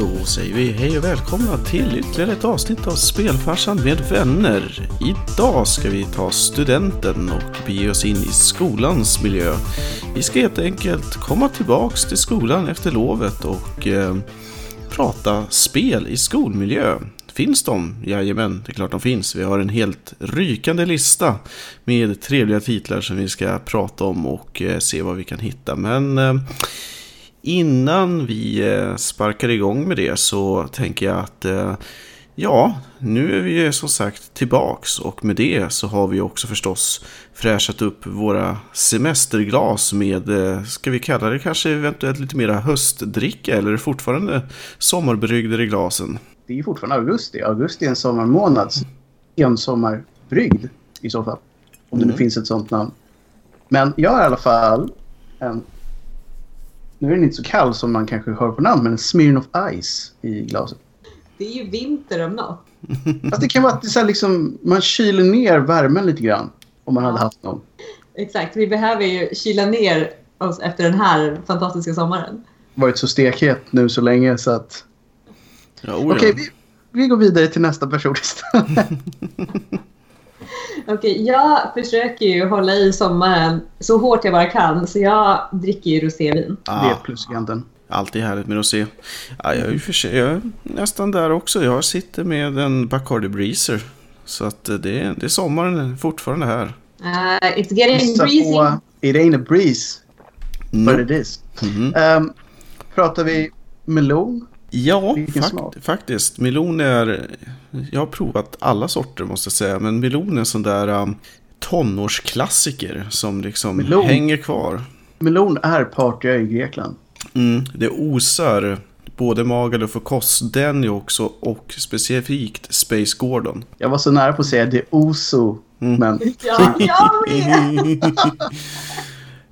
Då säger vi hej och välkomna till ytterligare ett avsnitt av Spelfarsan med vänner. Idag ska vi ta studenten och bege oss in i skolans miljö. Vi ska helt enkelt komma tillbaks till skolan efter lovet och eh, prata spel i skolmiljö. Finns de? Jajamän, det är klart de finns. Vi har en helt rykande lista med trevliga titlar som vi ska prata om och eh, se vad vi kan hitta. Men eh, innan vi eh, sparkar igång med det så tänker jag att eh, ja, nu är vi som sagt tillbaks och med det så har vi också förstås fräschat upp våra semesterglas med, eh, ska vi kalla det kanske eventuellt lite mera höstdricka eller är det fortfarande sommarbrygder i glasen? Det är ju fortfarande augusti. Augusti är en sommarmånad. En sommarbrygd i så fall. Om det nu Mm. finns ett sånt namn. Men jag har i alla fall en... Nu är den inte så kall som man kanske hör på namn, men en Smirnoff Ice i glaset. Det är ju vinter om något. Fast det kan vara att det så här liksom, man kyler ner värmen lite grann. Om man hade Ja. haft någon. Exakt, vi behöver ju kyla ner oss efter den här fantastiska sommaren. Varit så stekhet nu så länge så att... Ja, Okej, vi, vi går vidare till nästa person istället. Okej, jag försöker ju hålla i sommaren så hårt jag bara kan, så jag dricker ju rosévin. Det Ah, är pluskanten. alltid härligt med att se. Ja, jag, är ju för sig, jag är nästan där också. Jag sitter med en Bacardi Breezer. Så att eh, det, är- det är sommaren fortfarande här. Uh, it's getting breezy. på It ain't a breeze, but No. it is. Mhm. Um, pratar vi melon? Ja, fakt- smak? faktiskt. Melon är... Jag har provat alla sorter måste jag säga. Men melon är en sån där um, tonårsklassiker som liksom Melon? hänger kvar. Melon är partyö i Grekland. Mm, det osar både Magaluf och Kos, den är också och specifikt Space Gordon. Jag var så nära på att säga det oso, Mm. men Ja, jag med!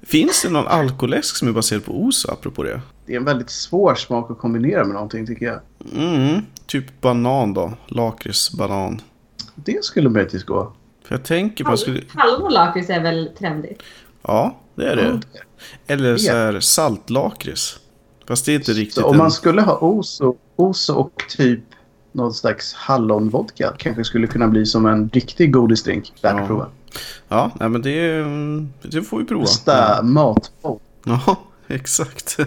Finns det någon alkoläsk som är baserad på oso apropå det? det är en väldigt svår smak att kombinera med någonting tycker jag. Mm, typ banan då. Lakritsbanan. Det skulle möjligtvis gå. För jag tänker på... Skulle... Hallon och lakrits är väl trendigt? Ja, det är det. Eller så här saltlakrits. Fast det är inte riktigt Så om en- man skulle ha oso, oso och typ någon slags hallonvodka kanske skulle kunna bli som en riktig godisdrink. Värt Ja. att prova. Ja, nej, men det, det får vi prova. Bästa matpodd. Ja, exakt.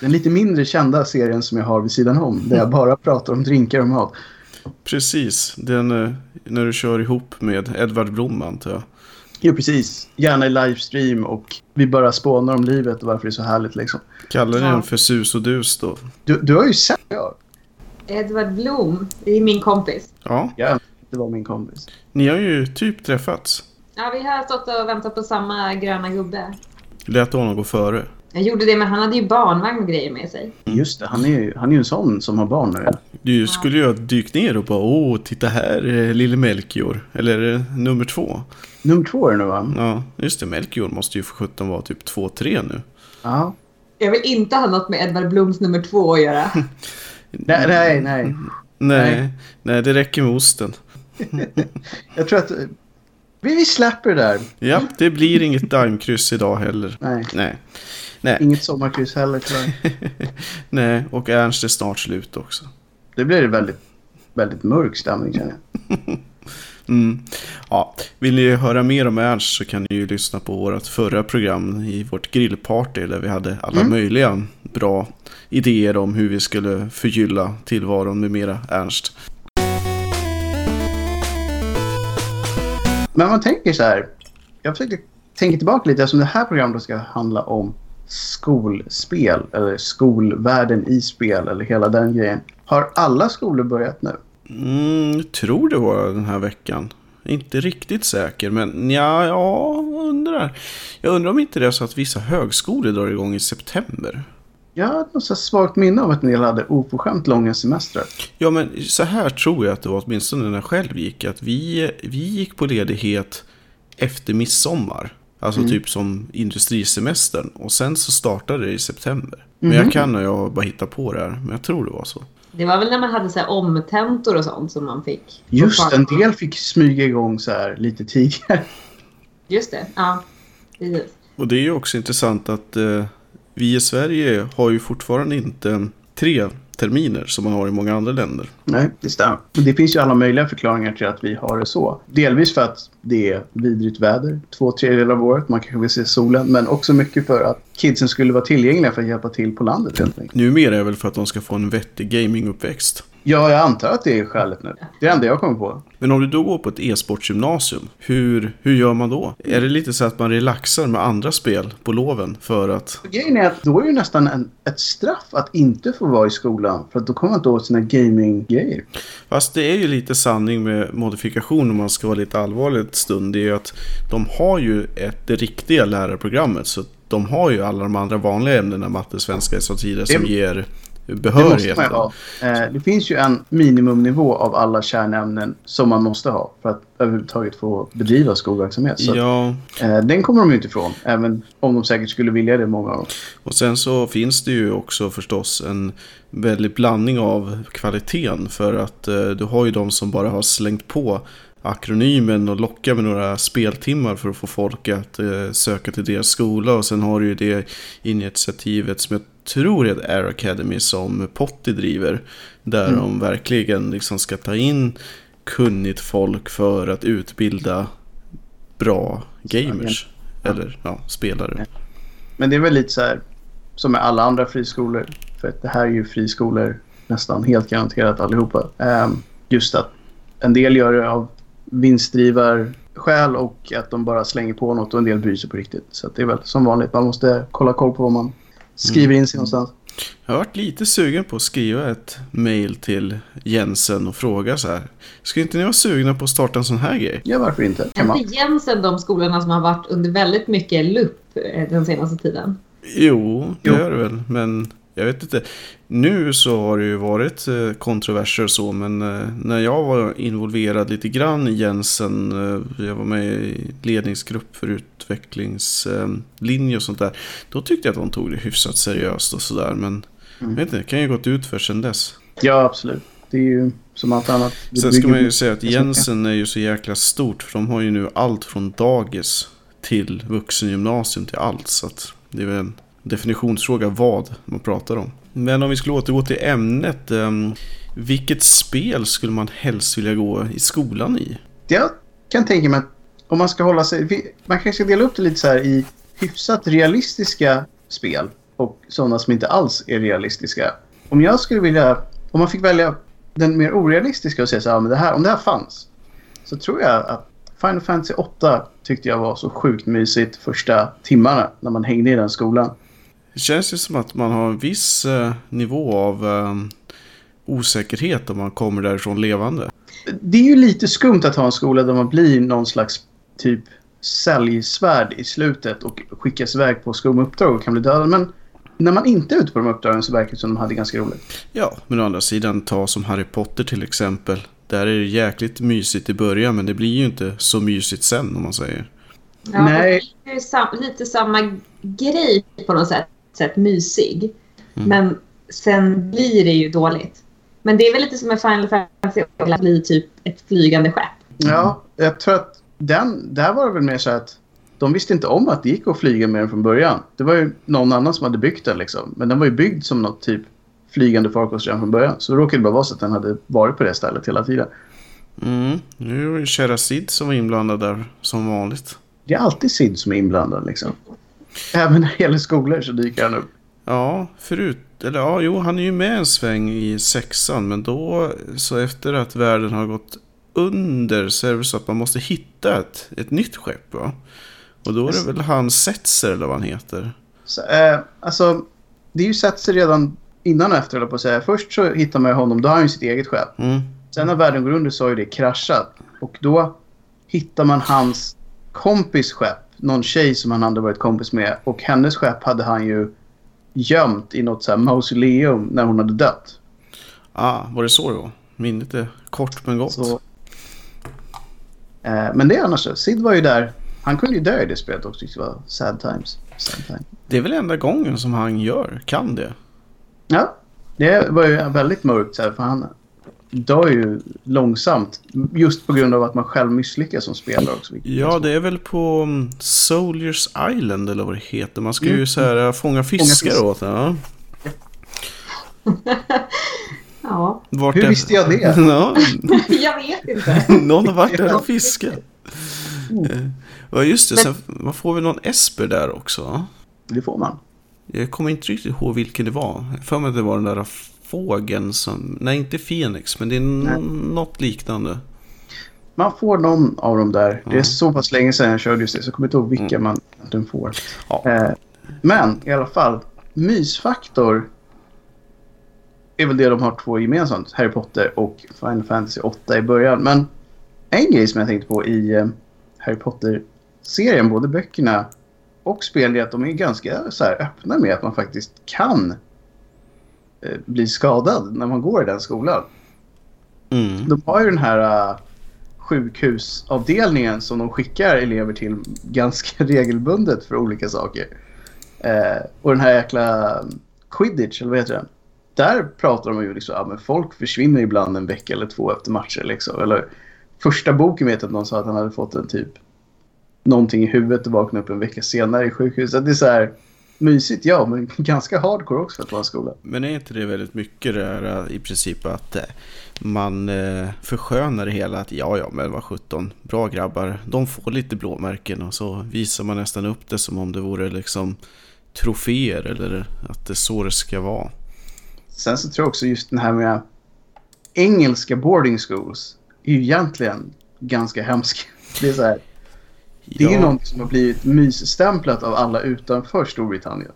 Den lite mindre kända serien som jag har vid sidan om. Där jag bara pratar om drinkar och mat. Precis. Den eh, när du kör ihop med Edvard Blom antar jag. Jo, precis. Gärna i livestream och vi bara spånar om livet och varför det är så härligt liksom. Kallar ni den för sus och dus då? Du, du har ju sett ja. Edvard Blom, det är min kompis. Ja, Ja, det var min kompis. ni har ju typ träffats. Ja, vi har stått och väntat på samma gröna gubbe. Lät honom gå före. Jag gjorde det, men han hade ju barnvagn och grejer med sig. Just det, han är ju han är ju en sån som har barn nu. Du skulle ju ha dykt ner och bara åh, titta här eh, lille Melchior. Eller eh, nummer två. Nummer två är det nu va? Ja, just det. Melchior måste ju för sjutton vara typ två, tre nu. Ja. Jag vill inte ha något med Edvard Bloms nummer två att göra. Nej, nej, nej. Nej, Nej. nej, det räcker med osten. Jag tror att... Vi, vi släpper det där. Ja, det blir inget daimkryss idag heller. Nej, Nej. Nej, inget sommarkryss heller tyvärr. nej, och Ernst är snart slut också. Det blir väldigt, väldigt mörk stämning känner jag. Mm. Ja, vill ni höra mer om Ernst så kan ni ju lyssna på vårt förra program i vårt grillparty där vi hade alla Mm. möjliga bra idéer om hur vi skulle förgylla tillvaron med mera Ernst. Men man tänker så här. Jag försöker tänka tillbaka lite eftersom det här programmet ska handla om skolspel. Eller skolvärlden i spel eller hela den grejen. Har alla skolor börjat nu? Mm, jag tror det var den här veckan. Inte riktigt säker, men ja, ja, undrar. Jag undrar om inte det är så att vissa högskolor drar igång i september. Jag har något så svagt minne av att en del hade oförskämt långa semestrar. Ja, men så här tror jag att det var åtminstone när jag själv gick. Att vi, vi gick på ledighet efter midsommar. Alltså Mm. typ som industrisemestern. Och sen så startade det i september. Men Mhm. jag kan och jag bara hitta på det här. Men jag tror det var så. Det var väl när man hade så här omtentor och sånt som man fick. Just en del fick smyga igång så här lite tidigare. Just det, ja. Precis. Och det är ju också intressant att eh, vi i Sverige har ju fortfarande inte tre terminer som man har i många andra länder. Nej, det stämmer. Det finns ju alla möjliga förklaringar till att vi har det så. Delvis för att det är vidrigt väder två tredjedelar av året. Man kanske vill se solen. Men också mycket för att kidsen skulle vara tillgängliga för att hjälpa till på landet helt enkelt. Numera är det väl för att de ska få en vettig gaminguppväxt. Ja, jag antar att det är skälet nu. Det är det enda jag kommer på. Men om du då går på ett e-sportgymnasium, hur, hur gör man då? Är det lite så att man relaxar med andra spel på loven för att... Grejen är att då är det nästan en, ett straff att inte få vara i skolan. För att då kommer man inte åt sina gaming-grejer. Fast det är ju lite sanning med modifikation om man ska vara lite allvarlig ett stund. Det är ju att de har ju ett, det riktiga lärarprogrammet. Så de har ju alla de andra vanliga ämnena, matte, svenska och så vidare, som Det- ger Det måste man ha. Eh, det finns ju en minimumnivå av alla kärnämnen som man måste ha för att överhuvudtaget få bedriva skolverksamhet. Så Ja, eh, den kommer de ju inte ifrån, även om de säkert skulle vilja det många av dem. och sen så finns det ju också förstås en väldig blandning av kvaliteten. För att eh, du har ju de som bara har slängt på akronymen och lockar med några speltimmar för att få folk att eh, söka till deras skola. Och sen har du ju det initiativet som jag tror är Air Academy som Potti driver. Där Mm. de verkligen liksom ska ta in kunnigt folk för att utbilda bra gamers. Ja. Eller ja, spelare. Men det är väl lite så här som med alla andra friskolor. För att det här är ju friskolor nästan helt garanterat allihopa. Ehm, just att en del gör det av vinstdrivarskäl och att de bara slänger på något och en del bryr sig på riktigt. Så det är väl som vanligt. Man måste kolla koll på vad man skriver in sig någonstans. Jag har varit lite sugen på att skriva ett mail till Jensen och fråga så här. Skulle inte ni vara sugna på att starta en sån här grej? Ja, varför inte? Är inte Jensen de skolorna som har varit under väldigt mycket lupp eh, den senaste tiden? Jo, det Jo. gör det väl. Men jag vet inte. Nu så har det ju varit eh, kontroverser och så. Men eh, när jag var involverad lite grann i Jensen. eh, Jag var med i ledningsgrupp för utvecklingslinje och sånt där. Då tyckte jag att de tog det hyfsat seriöst och sådär. Men jag vet inte, det kan ju gått ut för sedan dess. Ja, absolut. Det är ju som allt annat. Sen ska man ju säga att. Jensen är ju så jäkla stort. För de har ju nu allt från dagis till vuxengymnasium till allt. Så att det är väl en definitionsfråga vad man pratar om. Men om vi skulle återgå till ämnet. Ehm, vilket spel skulle man helst vilja gå i skolan i? Jag kan tänka mig att om man ska hålla sig... Man kanske ska dela upp det lite så här i hyfsat realistiska spel och sådana som inte alls är realistiska. Om jag skulle vilja... Om man fick välja den mer orealistiska och säga så här, men det här, om det här fanns. Så tror jag att Final Fantasy 8 tyckte jag var så sjukt mysigt första timmarna när man hängde i den skolan. Det känns ju som att man har en viss eh, nivå av eh, osäkerhet om man kommer därifrån levande. Det är ju lite skumt att ha en skola där man blir någon slags typ säljsvärd i slutet och skickas iväg på skumma uppdrag och kan bli dödad. Men när man inte är ute på de uppdragen så verkar det som de hade ganska roligt. Ja, men å andra sidan ta som Harry Potter till exempel. Där är det jäkligt mysigt i början men det blir ju inte så mysigt sen om man säger. Ja, Nej. Det är ju sam- lite samma grej på något sätt, sätt mysig. Mm. Men sen blir det ju dåligt. Men det är väl lite som med Final Fantasy att bli typ ett flygande skepp. Ja, jag tror att den, där var det väl mer så att de visste inte om att det gick att flyga med den från början. Det var ju någon annan som hade byggt den liksom. Men den var ju byggd som något typ flygande farkost redan från början. Så det råkade bara vara så att den hade varit på det stället hela tiden. Mm. Nu är det Sherazid som var inblandad där som vanligt. Det är alltid Sid som är inblandad liksom. Även när det gäller skolor så dyker han upp. Ja, förut... Eller ja, jo, han är ju med en sväng i sexan. Men då, så efter att världen har gått under så är det så att man måste hitta ett, ett nytt skepp va? Och då är det väl han Setzer eller vad han heter. Så, eh, alltså, det är ju sig redan innan och efter, jag på att säga. Först så hittar man honom, då har han ju sitt eget skepp. Mm. Sen när världen går under så har ju det kraschat. Och då hittar man hans kompis skepp. Någon tjej som han hade varit kompis med. Och hennes skepp hade han ju gömt i något så här mausoleum när hon hade dött. Ah, var det så då? Minnet är kort men gott. Så, eh, men det är annars så. Sid var ju där. Han kunde ju dö i det spelet också. Det var sad times. Sad times. Det är väl enda gången som han gör, kan det. Ja, det var ju väldigt mörkt så här, för han dör ju långsamt. Just på grund av att man själv misslyckas som spelare också. Ja, det är väl på um, Soldiers Island eller vad det heter. Man ska Mm. ju så här, äh, fånga fiskar fisk. åt det. Ja. Vart Hur är- visste jag det? Ja, jag vet inte. någon har varit där och fiskat. Eh, Ja, just det. Sen vad får vi någon Esper där också. Det får man. Jag kommer inte riktigt ihåg vilken det var. Jag för mig att det var den där fågeln som... Nej, inte Fenix, men det är Nej. något liknande. Man får någon av dem där. Det är så pass länge sedan jag körde just det, så jag kommer inte ihåg vilka man den får. Ja. Eh, men i alla fall, mysfaktor är väl det de har två gemensamt. Harry Potter och Final Fantasy 8 i början. Men en grej som jag tänkte på i eh, Harry Potter-serien, både böckerna och spel, är att de är ganska så här, öppna med att man faktiskt kan eh, bli skadad när man går i den skolan. Mm. De har ju den här uh, sjukhusavdelningen som de skickar elever till ganska regelbundet för olika saker. Eh, och den här jäkla quidditch, eller vad heter den? Där pratar de ju liksom, ja, men folk försvinner ibland en vecka eller två efter matcher liksom. Eller första boken vet jag att någon sa att han hade fått en typ någonting i huvudet och vaknade upp en vecka senare i sjukhuset. Det är så här mysigt, ja, men ganska hardcore också för att vara en skola. Men är inte det väldigt mycket det här i princip att eh, man eh, förskönar det hela att ja, ja, men vad 17 bra grabbar, de får lite blåmärken och så visar man nästan upp det som om det vore liksom troféer eller att det är så det ska vara. Sen så tror jag också just den här med engelska boarding schools är ju egentligen ganska hemsk. Det är så här, det är ju Ja. något som har blivit mysstämplat av alla utanför Storbritannien.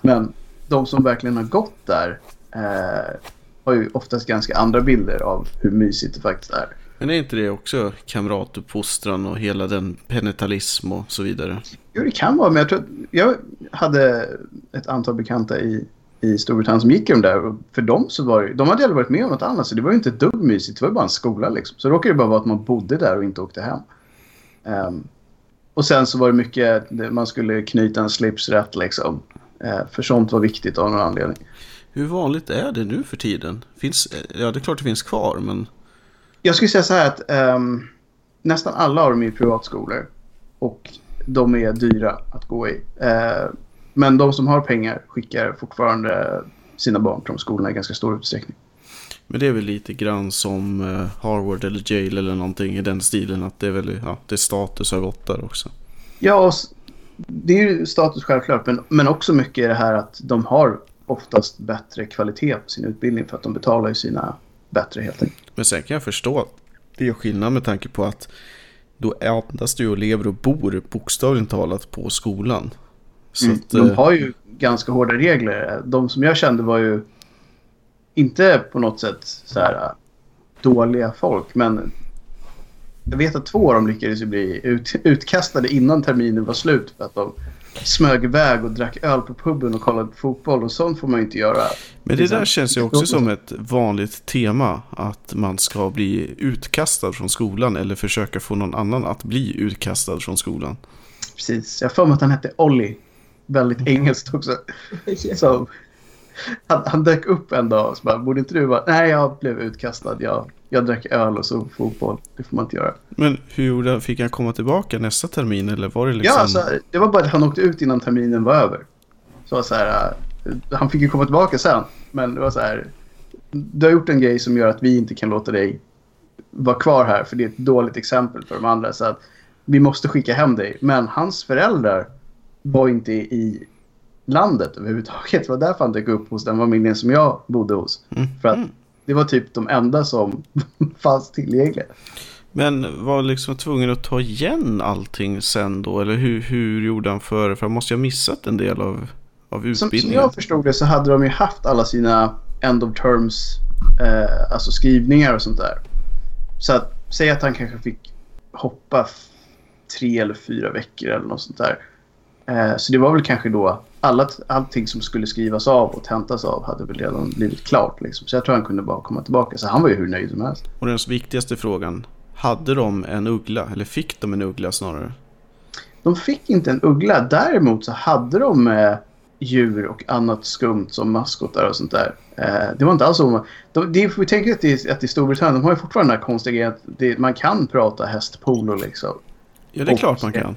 Men de som verkligen har gått där eh, har ju oftast ganska andra bilder av hur mysigt det faktiskt är. Men är inte det också kamratuppfostran och hela den penetalism och så vidare? Jo, det kan vara, men jag tror att jag hade ett antal bekanta i, i Storbritannien som gick i de där. Och för dem så var det, de hade aldrig varit med om något annat, så det var ju inte ett dugg mysigt. Det var ju bara en skola liksom. Så råkade det bara vara att man bodde där och inte åkte hem. Ehm, och sen så var det mycket, man skulle knyta en slips rätt liksom. Eh, för sånt var viktigt av någon anledning. Hur vanligt är det nu för tiden? Finns, ja, det är klart det finns kvar, men Jag skulle säga så här att ehm, nästan alla av dem är privatskolor. Och de är dyra att gå i. Eh, men de som har pengar skickar fortfarande sina barn till de skolorna i ganska stor utsträckning. Men det är väl lite grann som eh, Harvard eller Yale eller någonting i den stilen. Att det är väl ja, det är status gått där också. Ja, det är ju status självklart. Men, men också mycket det här att de har oftast bättre kvalitet på sin utbildning för att de betalar ju sina bättre helt enkelt. Men sen kan jag förstå att det är skillnad med tanke på att då andas du och lever och bor bokstavligt talat på skolan. Mm. att, De eh, har ju ganska hårda regler. De som jag kände var ju inte på något sätt så här äh, dåliga folk. Men jag vet att två av dem lyckades ju bli ut, utkastade innan terminen var slut. För att de smög iväg och drack öl på puben och kollade på fotboll. Och sånt får man ju inte göra. Men det där känns ju också som ett vanligt tema. Att man ska bli utkastad från skolan eller försöka få någon annan att bli utkastad från skolan. Precis. Jag har för mig att han hette Ollie. Väldigt engelskt också. Så han, han dök upp en dag och så bara, borde inte du vara... Nej, jag blev utkastad. Jag, jag drack öl och så fotboll. Det får man inte göra. Men hur gjorde han? Fick han komma tillbaka nästa termin eller var det liksom? Ja, alltså, det var bara att han åkte ut innan terminen var över. Så, så här, äh, han fick ju komma tillbaka sen. Men det var så här. Du har gjort en grej som gör att vi inte kan låta dig vara kvar här. För det är ett dåligt exempel för de andra. Så att vi måste skicka hem dig. Men hans föräldrar var inte i landet överhuvudtaget. Det var därför han dök upp hos den familjen som jag bodde hos. Mm. För att det var typ de enda som fanns tillgängliga. Men var liksom tvungen att ta igen allting sen då? Eller hur, hur gjorde han för? För han måste ju ha missat en del av, av Som, som utbildningen. jag förstod det så hade de ju haft alla sina end of terms, eh, alltså skrivningar och sånt där. Så att, säg att han kanske fick hoppa tre eller fyra veckor eller något sånt där. Eh, så det var väl kanske då alla, allting som skulle skrivas av och tentas av hade väl redan blivit klart. Liksom. Så jag tror han kunde bara komma tillbaka. Så han var ju hur nöjd som helst. Och den viktigaste frågan. Hade de en uggla? Eller fick de en uggla snarare? De fick inte en uggla. Däremot så hade de eh, djur och annat skumt som maskotar och sånt där. Eh, det var inte alls så. De, det, får vi tänka att, det, att i Storbritannien de har ju fortfarande den här konstiga grejen att det, man kan prata hästpolo liksom. Ja, det är Och- klart man kan.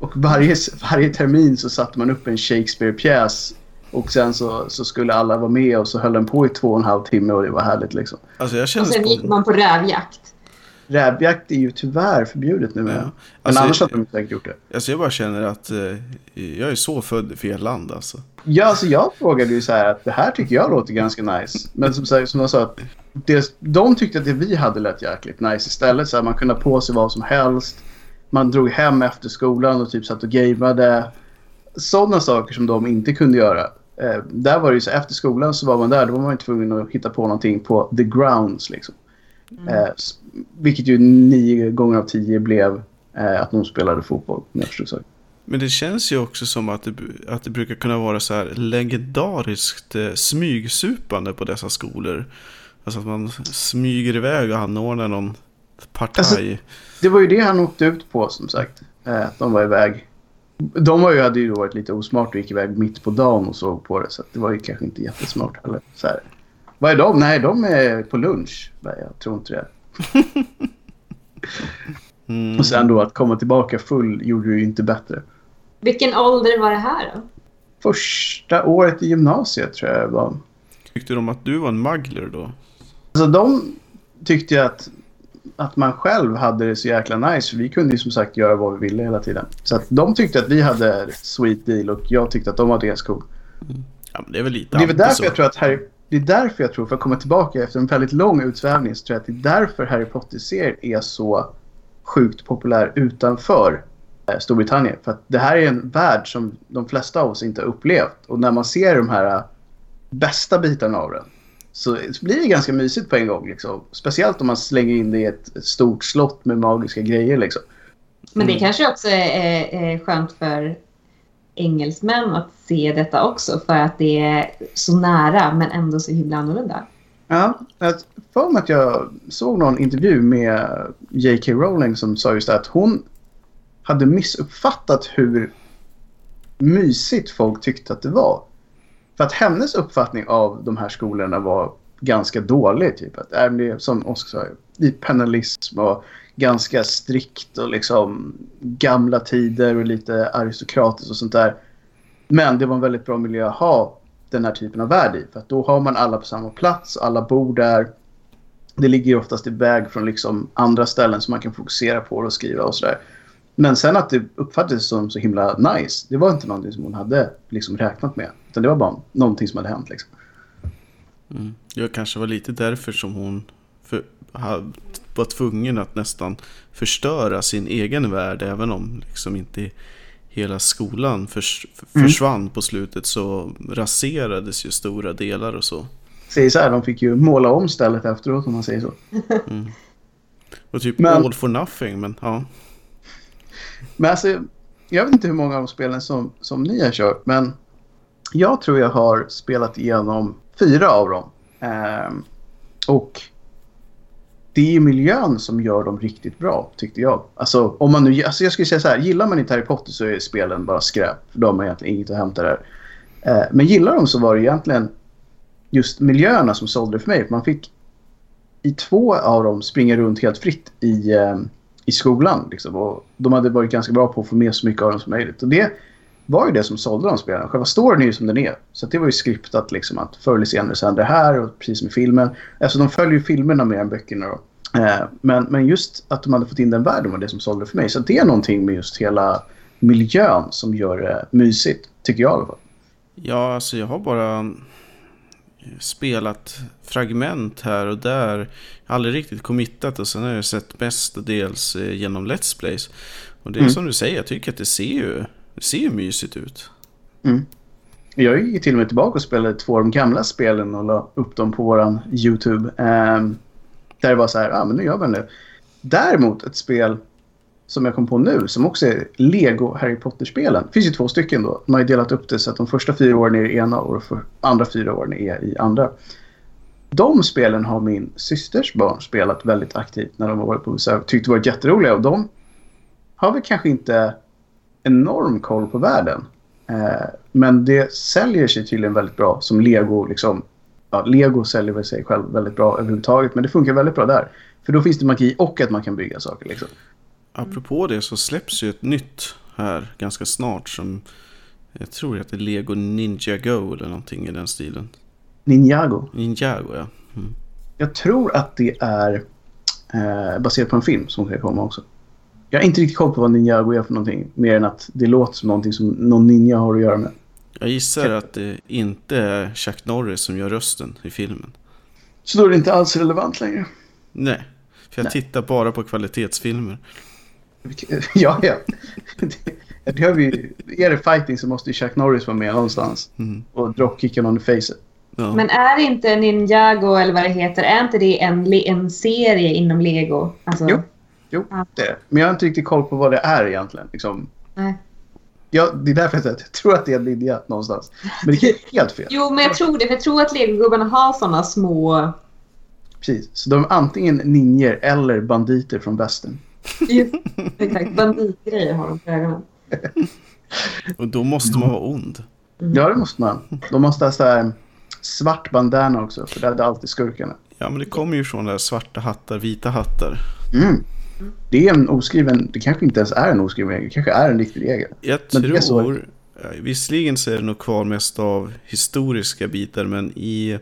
Och varje, varje termin så satte man upp en Shakespeare-pjäs Och sen så, så skulle alla vara med och så höll den på i två och en halv timme och det var härligt liksom. Alltså jag Och sen gick man på rävjakt. Rävjakt är ju tyvärr förbjudet nu. Ja. Men Alltså, annars hade de säkert gjort det. Alltså jag bara känner att eh, jag är så född i fel land alltså. Ja, alltså jag frågade ju så här att det här tycker jag låter ganska nice. Men som, sagt, som jag sa, att det, de tyckte att det vi hade lät jäkligt nice istället. Så här, man kunde ha på sig vad som helst. Man drog hem efter skolan och typ satt och gameade. Sådana saker som de inte kunde göra. Eh, där var det ju så efter skolan så var man där. Då var man ju tvungen att hitta på någonting på the grounds liksom. Eh, s- vilket ju nio gånger av tio blev eh, att de spelade fotboll. Jag. Men det känns ju också som att det, att det brukar kunna vara så här legendariskt eh, smygsupande på dessa skolor. Alltså att man smyger iväg och anordnar någon partaj. Alltså- Det var ju det han åkte ut på som sagt. Eh, de var iväg. De var ju, hade ju varit lite osmart och gick iväg mitt på dagen och såg på det. Så det var ju kanske inte jättesmart heller. Så här. Vad är de? Nej, de är på lunch. Nej, jag tror inte det. Mm. Och sen då att komma tillbaka full gjorde ju inte bättre. Vilken ålder var det här då? Första året i gymnasiet tror jag var. Tyckte de att du var en muggler då? Alltså de tyckte ju att, att man själv hade det så jäkla nice. Vi kunde ju som sagt göra vad vi ville hela tiden. Så att de tyckte att vi hade sweet deal och jag tyckte att de hade ganska cool. Ja, men det är väl lite Det är väl därför så. jag tror att Harry... Det är därför jag tror, för att komma tillbaka efter en väldigt lång utsvävning, så tror jag att det är därför Harry Potter-serien är så sjukt populär utanför eh, Storbritannien. För att det här är en värld som de flesta av oss inte har upplevt. Och när man ser de här eh, bästa bitarna av den så blir det ganska mysigt på en gång. Liksom. Speciellt om man slänger in det i ett, stort slott med magiska grejer. Liksom. Men det Mm. kanske också är, är, skönt för engelsmän att se detta också för att det är så nära men ändå så himla annorlunda. Ja, jag för mig att jag såg någon intervju med J.K. Rowling som sa just att hon hade missuppfattat hur mysigt folk tyckte att det var. För att hennes uppfattning av de här skolorna var ganska dålig. Typ. Att, äh, som Oskar sa, i penalism och ganska strikt och liksom gamla tider och lite aristokratiskt och sånt där. Men det var en väldigt bra miljö att ha den här typen av värld i. För att då har man alla på samma plats, alla bor där. Det ligger oftast oftast iväg från liksom andra ställen som man kan fokusera på och skriva och sådär. Men sen att det uppfattades som så himla nice, det var inte någonting som hon hade liksom räknat med. Utan det var bara någonting som hade hänt liksom. Mm. Det kanske var lite därför som hon för, var tvungen att nästan förstöra sin egen värld. Även om liksom inte hela skolan förs, Mm. försvann på slutet så raserades ju stora delar och så. Säger så här, de fick ju måla om stället efteråt om man säger så. Och typ Men- all for nothing, men ja. Men alltså, jag vet inte hur många av spelen som, som ni har kört, men jag tror jag har spelat igenom fyra av dem. Eh, och det är miljön som gör dem riktigt bra, tyckte jag. Alltså, om man nu, alltså jag skulle säga så här, gillar man inte Harry Potter så är spelen bara skräp. För de har egentligen inget att hämta där. Eh, men gillar de så var det egentligen just miljöerna som sålde det för mig. Man fick i två av dem springa runt helt fritt i, eh, i skolan. Liksom. Och de hade varit ganska bra på att få med så mycket av dem som möjligt. Och det var ju det som sålde de spelarna. Själva storyn är ju som den är. Så att det var ju skriptat liksom att förr eller senare så händer det här och precis som i filmen. Alltså de följer ju filmerna mer än böckerna då. Eh, men, men just att de hade fått in den världen var det som sålde för mig. Så det är någonting med just hela miljön som gör det mysigt. Tycker jag i alla fall. Ja, alltså jag har bara spelat fragment här och där. Aldrig riktigt committat och sen har jag sett mestadels eh, genom Let's Plays. Och det är Mm. som du säger, jag tycker att det ser ju, det ser ju mysigt ut. Jag gick till och med tillbaka och spelade två av de gamla spelen och la upp dem på våran YouTube. Ehm, där det var så här, ja ah, men nu gör man det. Däremot ett spel som jag kom på nu som också är Lego Harry Potter-spelen. Det finns ju två stycken då. De har ju delat upp det så att de första fyra åren är i ena och de andra fyra åren är i andra. De spelen har min systers barn spelat väldigt aktivt när de har varit på besök. Tyckte varit jätteroliga och de har väl kanske inte enorm koll på världen. Eh, men det säljer sig tydligen väldigt bra som Lego. Liksom, ja, Lego säljer väl sig själv väldigt bra överhuvudtaget. Men det funkar väldigt bra där. För då finns det magi och att man kan bygga saker. Liksom. Apropå det så släpps ju ett nytt här ganska snart som Jag tror att det är Lego Ninjago eller någonting i den stilen. Ninjago. Ninjago, ja. Jag tror att det är eh, baserat på en film som ska komma också. Jag har inte riktigt koll på vad Ninjago är för någonting. Mer än att det låter som någonting som någon ninja har att göra med. Jag gissar att det inte är Chuck Norris som gör rösten i filmen. Så då är det inte alls relevant längre. Nej, för jag Nej. tittar bara på kvalitetsfilmer. ja, ja. Det, det har vi, är det fighting så måste ju Chuck Norris vara med någonstans. Mm. Och dropkicka någon i facet. Ja. Men är inte Ninjago eller vad det heter, är inte det en, en serie inom Lego? Alltså, Jo. Jo, Ja. det är det. Men jag har inte riktigt koll på vad det är egentligen. Liksom. Nej. Ja, det är därför jag säger att jag tror att det är en linje någonstans. Men det är helt fel. Jo, men jag tror det. För jag tror att legogubbarna har såna små... Precis. Så de är antingen ninjer eller banditer från västern. Just, exakt, banditgrejer har de på ögonen. Och då måste man vara ond. Ja, det måste man. De måste ha så här svart bandana också, för det är alltid skurkarna. Ja, men det kommer ju från där svarta hattar, vita hattar. Mm. Det är en oskriven, det kanske inte ens är en oskriven regel, det kanske är en riktig regel. Jag Men det är så. tror, ja, visserligen så är det nog kvar mest av historiska bitar, men i,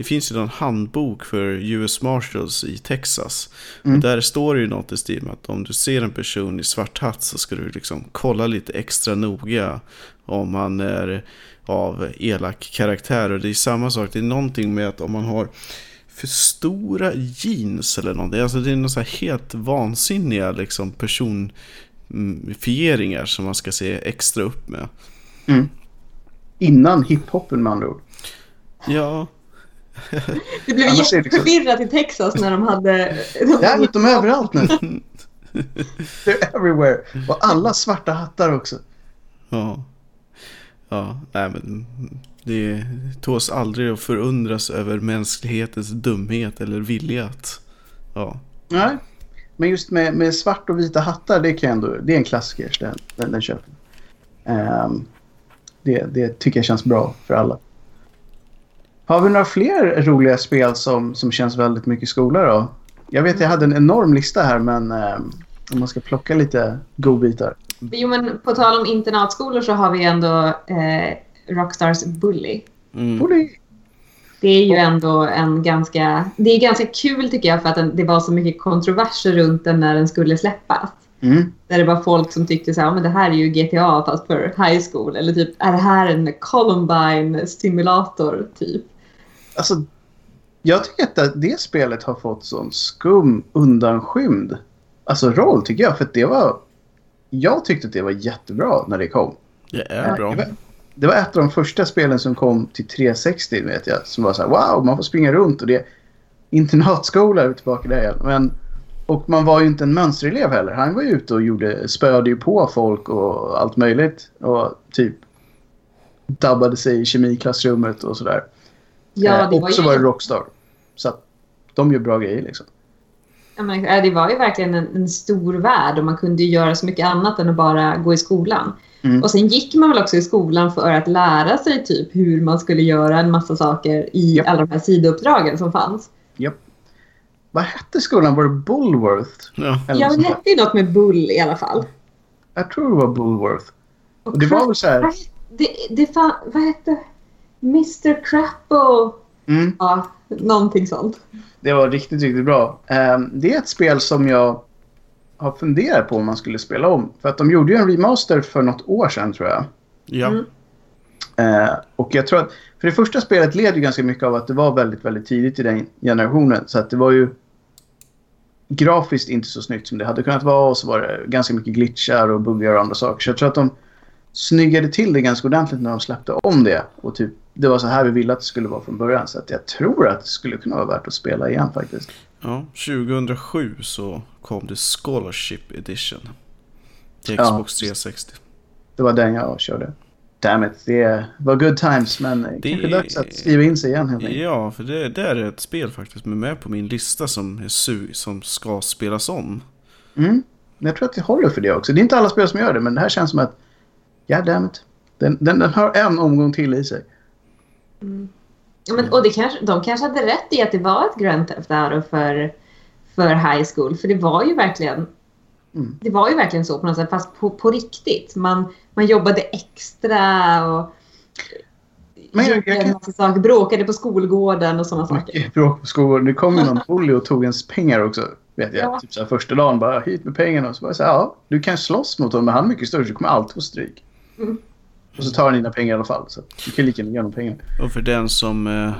det finns ju en handbok för US Marshals i Texas. Mm. Och där står det ju något i stil med att om du ser en person i svart hatt så ska du liksom kolla lite extra noga om han är av elak karaktär. Och det är samma sak, det är någonting med att om man har för stora jeans eller någonting. Alltså det är några helt vansinniga liksom personfieringar som man ska se extra upp med. Innan hiphopen med andra ord. Ja, Det blev liksom- jätteförvirrat i Texas när de hade... Ja, de är överallt nu. They're everywhere. Och alla svarta hattar också. ja. Ja, nej men det tås aldrig att förundras över mänsklighetens dumhet eller vilja att... Ja, Nej. Men just med, med svart och vita hattar, det, kan jag ändå, det är en klassiker. Den, den, den köper. Ehm, det, det tycker jag känns bra för alla. Har vi några fler roliga spel som, som känns väldigt mycket skola då? Jag vet jag hade en enorm lista här men ehm, om man ska plocka lite godbitar. Jo, men på tal om internatskolor så har vi ändå eh, Rockstars Bully. mm. Borde- Det är ju ändå en ganska... Det är ganska kul tycker jag för att den, det var så mycket kontroverser runt den när den skulle släppas. Mm. Där det var folk som tyckte så här, "Ja, men det här är ju GTA fast för high school. Eller typ, är det här en Columbine simulator typ? Alltså, jag tycker att det, det spelet har fått sån skum, undanskymd alltså, roll tycker jag. För det var... Jag tyckte att det var jättebra när det kom. Det är bra. Det var, det var ett av de första spelen som kom till 360 vet jag. Som var så här, wow, man får springa runt och det är internatskola tillbaka där igen. Men, och man var ju inte en mönsterelev heller. Han var ju ute och gjorde, spöade ju på folk och allt möjligt. Och typ dabbade sig i kemiklassrummet och sådär. Ja, Eh, det och var så ju... var det Rockstar. Så att de gör bra grejer liksom. Ja, men, äh, det var ju verkligen en, en stor värld och man kunde ju göra så mycket annat än att bara gå i skolan. Mm. Och sen gick man väl också i skolan för att lära sig typ hur man skulle göra en massa saker i Japp. alla de här sidouppdragen som fanns. Vad hette skolan? Var det Bullworth? Ja. Eller Ja, något det hette ju något med bull i alla fall. Jag tror det var Bullworth. Och det var väl så här... Det, det fan, vad hette... Mr Crapple? Mm. Ja, någonting sånt. Det var riktigt, riktigt bra. Ehm, det är ett spel som jag har funderat på om man skulle spela om. För att de gjorde ju en remaster för något år sedan tror jag. Ja. Mm. Eh, och jag tror att... För det första spelet led ju ganska mycket av att det var väldigt, väldigt tidigt i den generationen. Så att det var ju grafiskt inte så snyggt som det hade kunnat vara. Och så var det ganska mycket glitchar och buggar och andra saker. Så jag tror att de snyggade till det ganska ordentligt när de släppte om det. Och typ, det var så här vi ville att det skulle vara från början. Så att jag tror att det skulle kunna vara värt att spela igen faktiskt. ja. 2007 så kom det Scholarship Edition. Till Ja. Xbox 360. Det var den jag körde. Damn it, det var good times men det kanske är dags att skriva in sig igen helt enkelt. Ja, för det, det är ett spel faktiskt med, med på min lista som, är su som ska spelas om. Mm. Jag tror att det håller för det också. Det är inte alla spel som gör det men det här känns som att ja damn it. Den, den, den har en omgång till i sig. Ja, men, och det kanske, de kanske hade rätt i att det var ett Grand Theft Auto för, för high school. För det var ju verkligen Mm. Det var ju verkligen så på något sätt, fast på, på riktigt. Man, man jobbade extra och Men jag- jag en kan- massa saker, bråkade på skolgården och sådana saker. Bråk på skolan. Det kom ju någon bully och tog ens pengar också. Vet jag. Ja. Typ så första dagen bara hit med pengarna. Och så bara så här, ja, du kan slåss mot honom men han är mycket större så du kommer alltid få stryk. Mm. Och så tar han dina pengar i alla fall. Så du kan lika gärna honom pengarna. Och för den som eh,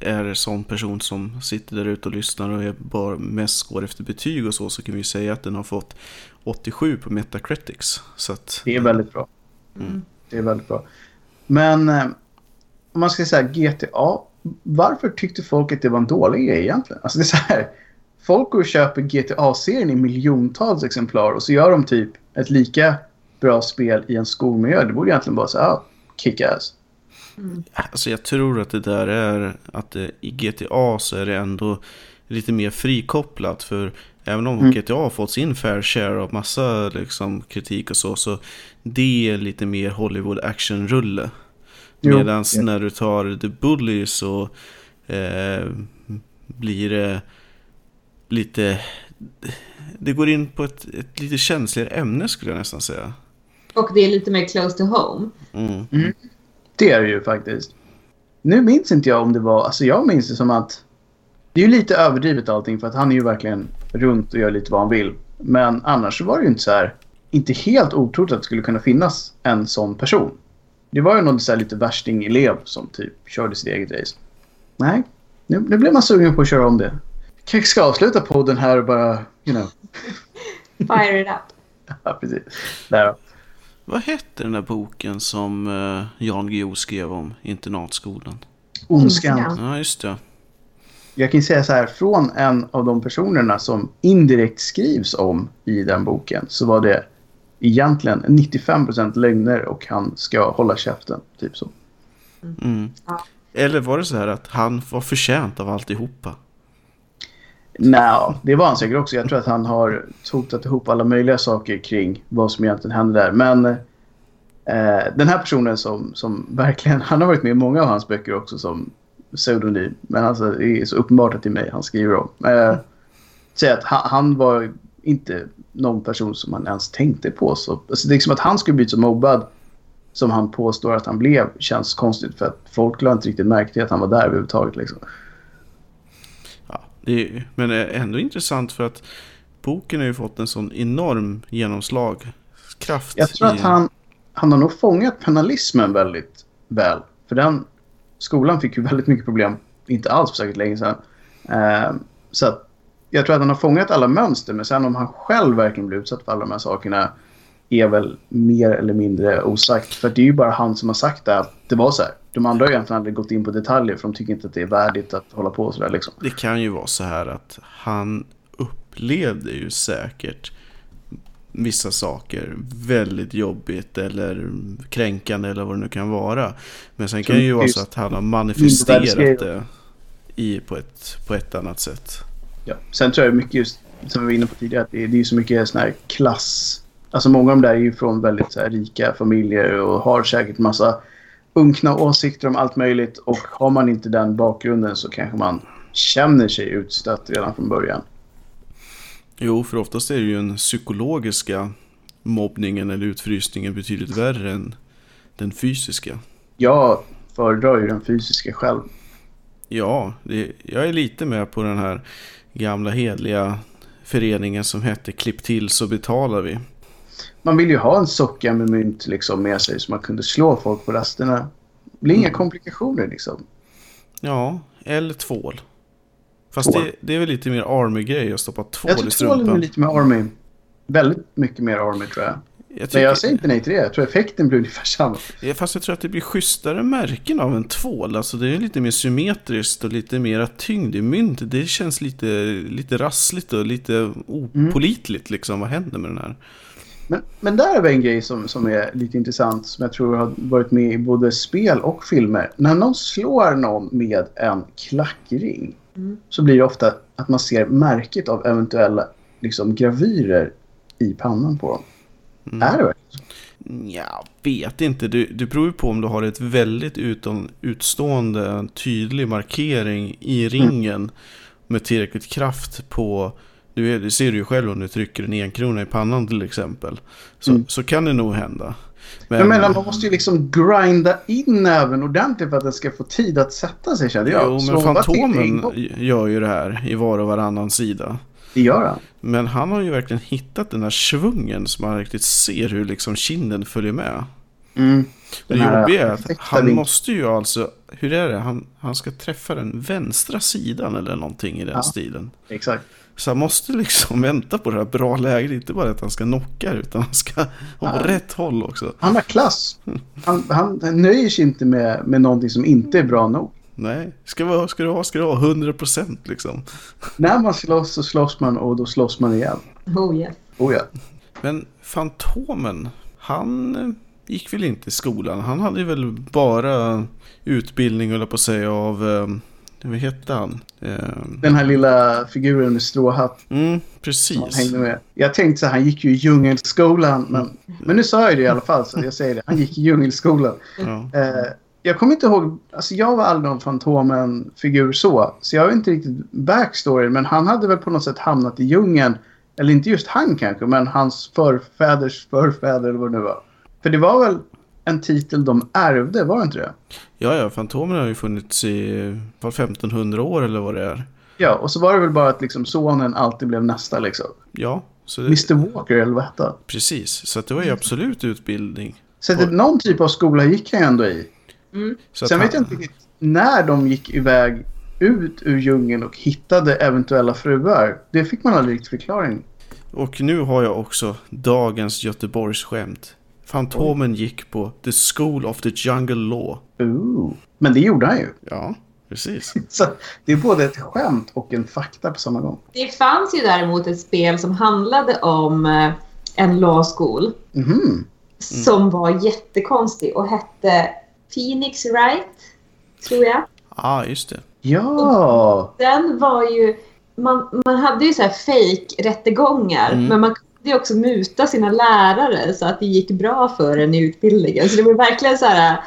är sån person som sitter där ute och lyssnar och är bara mest går efter betyg och så, så kan vi säga att den har fått 87 på Metacritics. Så att, Det är väldigt bra. Mm. Det är väldigt bra. Men eh, om man ska säga GTA. Varför tyckte folk att det var en dålig grej egentligen? Alltså det är så här. Folk går och köper GTA-serien i miljontals exemplar och så gör de typ ett lika bra spel i en skolmiljö. Det borde egentligen bara säga ah, kick-ass. Alltså jag tror att det där är att eh, i GTA så är det ändå lite mer frikopplat. För även om Mm. GTA har fått sin fair share av massa liksom, kritik och så. Så det är lite mer Hollywood action-rulle. Medan ja. när du tar The Bully så eh, blir det lite... Det går in på ett, ett lite känsligare ämne skulle jag nästan säga. Och det är lite mer close to home. Mm. Det är det ju faktiskt. Nu minns inte jag om det var... Alltså jag minns det som att... Det är ju lite överdrivet allting för att han är ju verkligen runt och gör lite vad han vill. Men annars så var det ju inte så här... Inte helt otroligt att det skulle kunna finnas en sån person. Det var ju någon så här lite värsting-elev som typ körde sitt eget race. Nej, nu, nu blev man sugen på att köra om det. Kanske ska avsluta podden här och bara, you know. Fire it up. Ja, precis. Där då. Vad hette den där boken som eh, Jan Guillou skrev om internatskolan? Ondskan. Ja, just det. Jag kan säga så här, från en av de personerna som indirekt skrivs om i den boken så var det egentligen 95% lögner och han ska hålla käften. Typ så. Mm. Eller var det så här att han var förtjänt av alltihopa? Nej, det var han säkert också. Jag tror att han har totat ihop alla möjliga saker kring vad som egentligen hände där. Men eh, den här personen som, som verkligen... Han har varit med i många av hans böcker också som pseudonym. Men alltså, det är så uppenbart att det är mig han skriver om. Eh, säga att han, han var inte någon person som man ens tänkte på. Så, alltså, det är som att han skulle bli så mobbad som han påstår att han blev känns konstigt. För att folk lade inte riktigt märke till att han var där överhuvudtaget. Liksom. Det är, men det är ändå intressant för att boken har ju fått en sån enorm genomslagskraft. Jag tror att han, han har nog fångat penalismen väldigt väl. För den skolan fick ju väldigt mycket problem, inte alls för säkert länge sedan. Eh, så att jag tror att han har fångat alla mönster, men sen om han själv verkligen blir utsatt för alla de här sakerna är väl mer eller mindre osagt. För det är ju bara han som har sagt det, att det var så här. De andra har ju egentligen aldrig gått in på detaljer för de tycker inte att det är värdigt att hålla på sådär liksom. Det kan ju vara så här att han upplevde ju säkert vissa saker väldigt jobbigt eller kränkande eller vad det nu kan vara. Men sen kan det ju vara så att han har manifesterat det i, på, ett, på ett annat sätt. Ja. Sen tror jag mycket just, som vi var inne på tidigare, att det är, det är så mycket sån här klass. Alltså många av de där är ju från väldigt här, rika familjer och har säkert massa unkna åsikter om allt möjligt. Och har man inte den bakgrunden så kanske man känner sig utstött redan från början. Jo, för oftast är det ju den psykologiska mobbningen eller utfrysningen betydligt värre än den fysiska. Jag föredrar ju den fysiska själv. Ja, det, jag är lite med på den här gamla hedliga föreningen som hette Klipp till så betalar vi. Man vill ju ha en socka med mynt liksom med sig så man kunde slå folk på rasterna. Det blir inga komplikationer liksom. Ja, eller tvål. Fast Tvål. det, det är väl lite mer army-grej att stoppa tvål Jag i tror tvålen är strumpan. lite mer army. Väldigt mycket mer army tror jag. Jag Men tycker, jag säger inte nej till det. Jag tror effekten blir ungefär samma. Ja, Fast jag tror att det blir schysstare märken av en tvål. Alltså det är lite mer symmetriskt och lite mer tyngd i myntet. Det känns lite, lite rassligt och lite opolitligt liksom. Vad händer med den här? Men, men där är väl en grej som, som är lite intressant som jag tror har varit med i både spel och filmer. När någon slår någon med en klackring Mm. så blir det ofta att man ser märket av eventuella liksom, gravyrer i pannan på dem. Mm. Är det verkligen så? Jag vet inte. Det, det beror ju på om du har ett väldigt utom, utstående, en tydlig markering i ringen med tillräckligt kraft på Du, ser ju själv om du trycker en enkrona i pannan till exempel. Så, Mm. så kan det nog hända. Men, Jag menar, man måste ju liksom grinda in näven ordentligt för att den ska få tid att sätta sig kände jag. jo, men Fantomen gör ju det här i var och varannan sida. Det gör han. Men han har ju verkligen hittat den här svungen som man riktigt ser hur liksom kinden följer med. Mm. Det jobbiga är att han vinkeln. måste ju alltså, hur är det? Han, han ska träffa den vänstra sidan eller någonting i den Ja. stilen. Exakt. Så han måste liksom vänta på det här bra läget, inte bara att han ska knocka utan han ska ha Ja. rätt håll också. Han har klass. Han, han nöjer sig inte med, med någonting som inte är bra nog. Nej, ska, vara, ska du ha, ska du ha 100% liksom. När man slåss så slåss man och då slåss man igen. Oh yes. Oh ja. Men Fantomen, han eh, gick väl inte i skolan? Han hade väl bara utbildning, höll på att säga, av... Vad hette han? Eh, Den här lilla figuren med stråhatt mm, precis. hängde med. Jag tänkte så här, han gick ju i djungelskolan. Men, men nu sa jag det i alla fall så jag säger det. Han gick i djungelskolan. Ja. Eh, jag kommer inte ihåg, alltså jag var aldrig någon Fantomen-figur så. Så jag vet inte riktigt backstory. Men han hade väl på något sätt hamnat i djungeln. Eller inte just han kanske, men hans förfäders förfäder eller vad det nu var. För det var väl en titel de ärvde, var det inte det? Ja, ja, Fantomen har ju funnits i var 1500 år eller vad det är. Ja, och så var det väl bara att liksom sonen alltid blev nästa liksom. Ja, så det, Mr Walker eller vad hette precis. Så att det var ju absolut utbildning. Så att någon typ av skola gick han ändå i. Mm. Sen han, vet jag inte riktigt när de gick iväg ut ur djungeln och hittade eventuella fruar. Det fick man aldrig riktigt förklaring. Och nu har jag också dagens Göteborgsskämt. Fantomen gick på The School of the Jungle Law. Ooh. Men det gjorde han ju. Ja, precis. Så det är både ett skämt och en fakta på samma gång. Det fanns ju däremot ett spel som handlade om eh, en law school Mhm. som var jättekonstig och hette Phoenix Wright, tror jag. Ja, ah, just det. Ja! Den var ju... Man, man hade ju så här fake rättegångar Mm. men man kunde ju också muta sina lärare så att det gick bra för en i utbildningen. Så det var verkligen så här eh,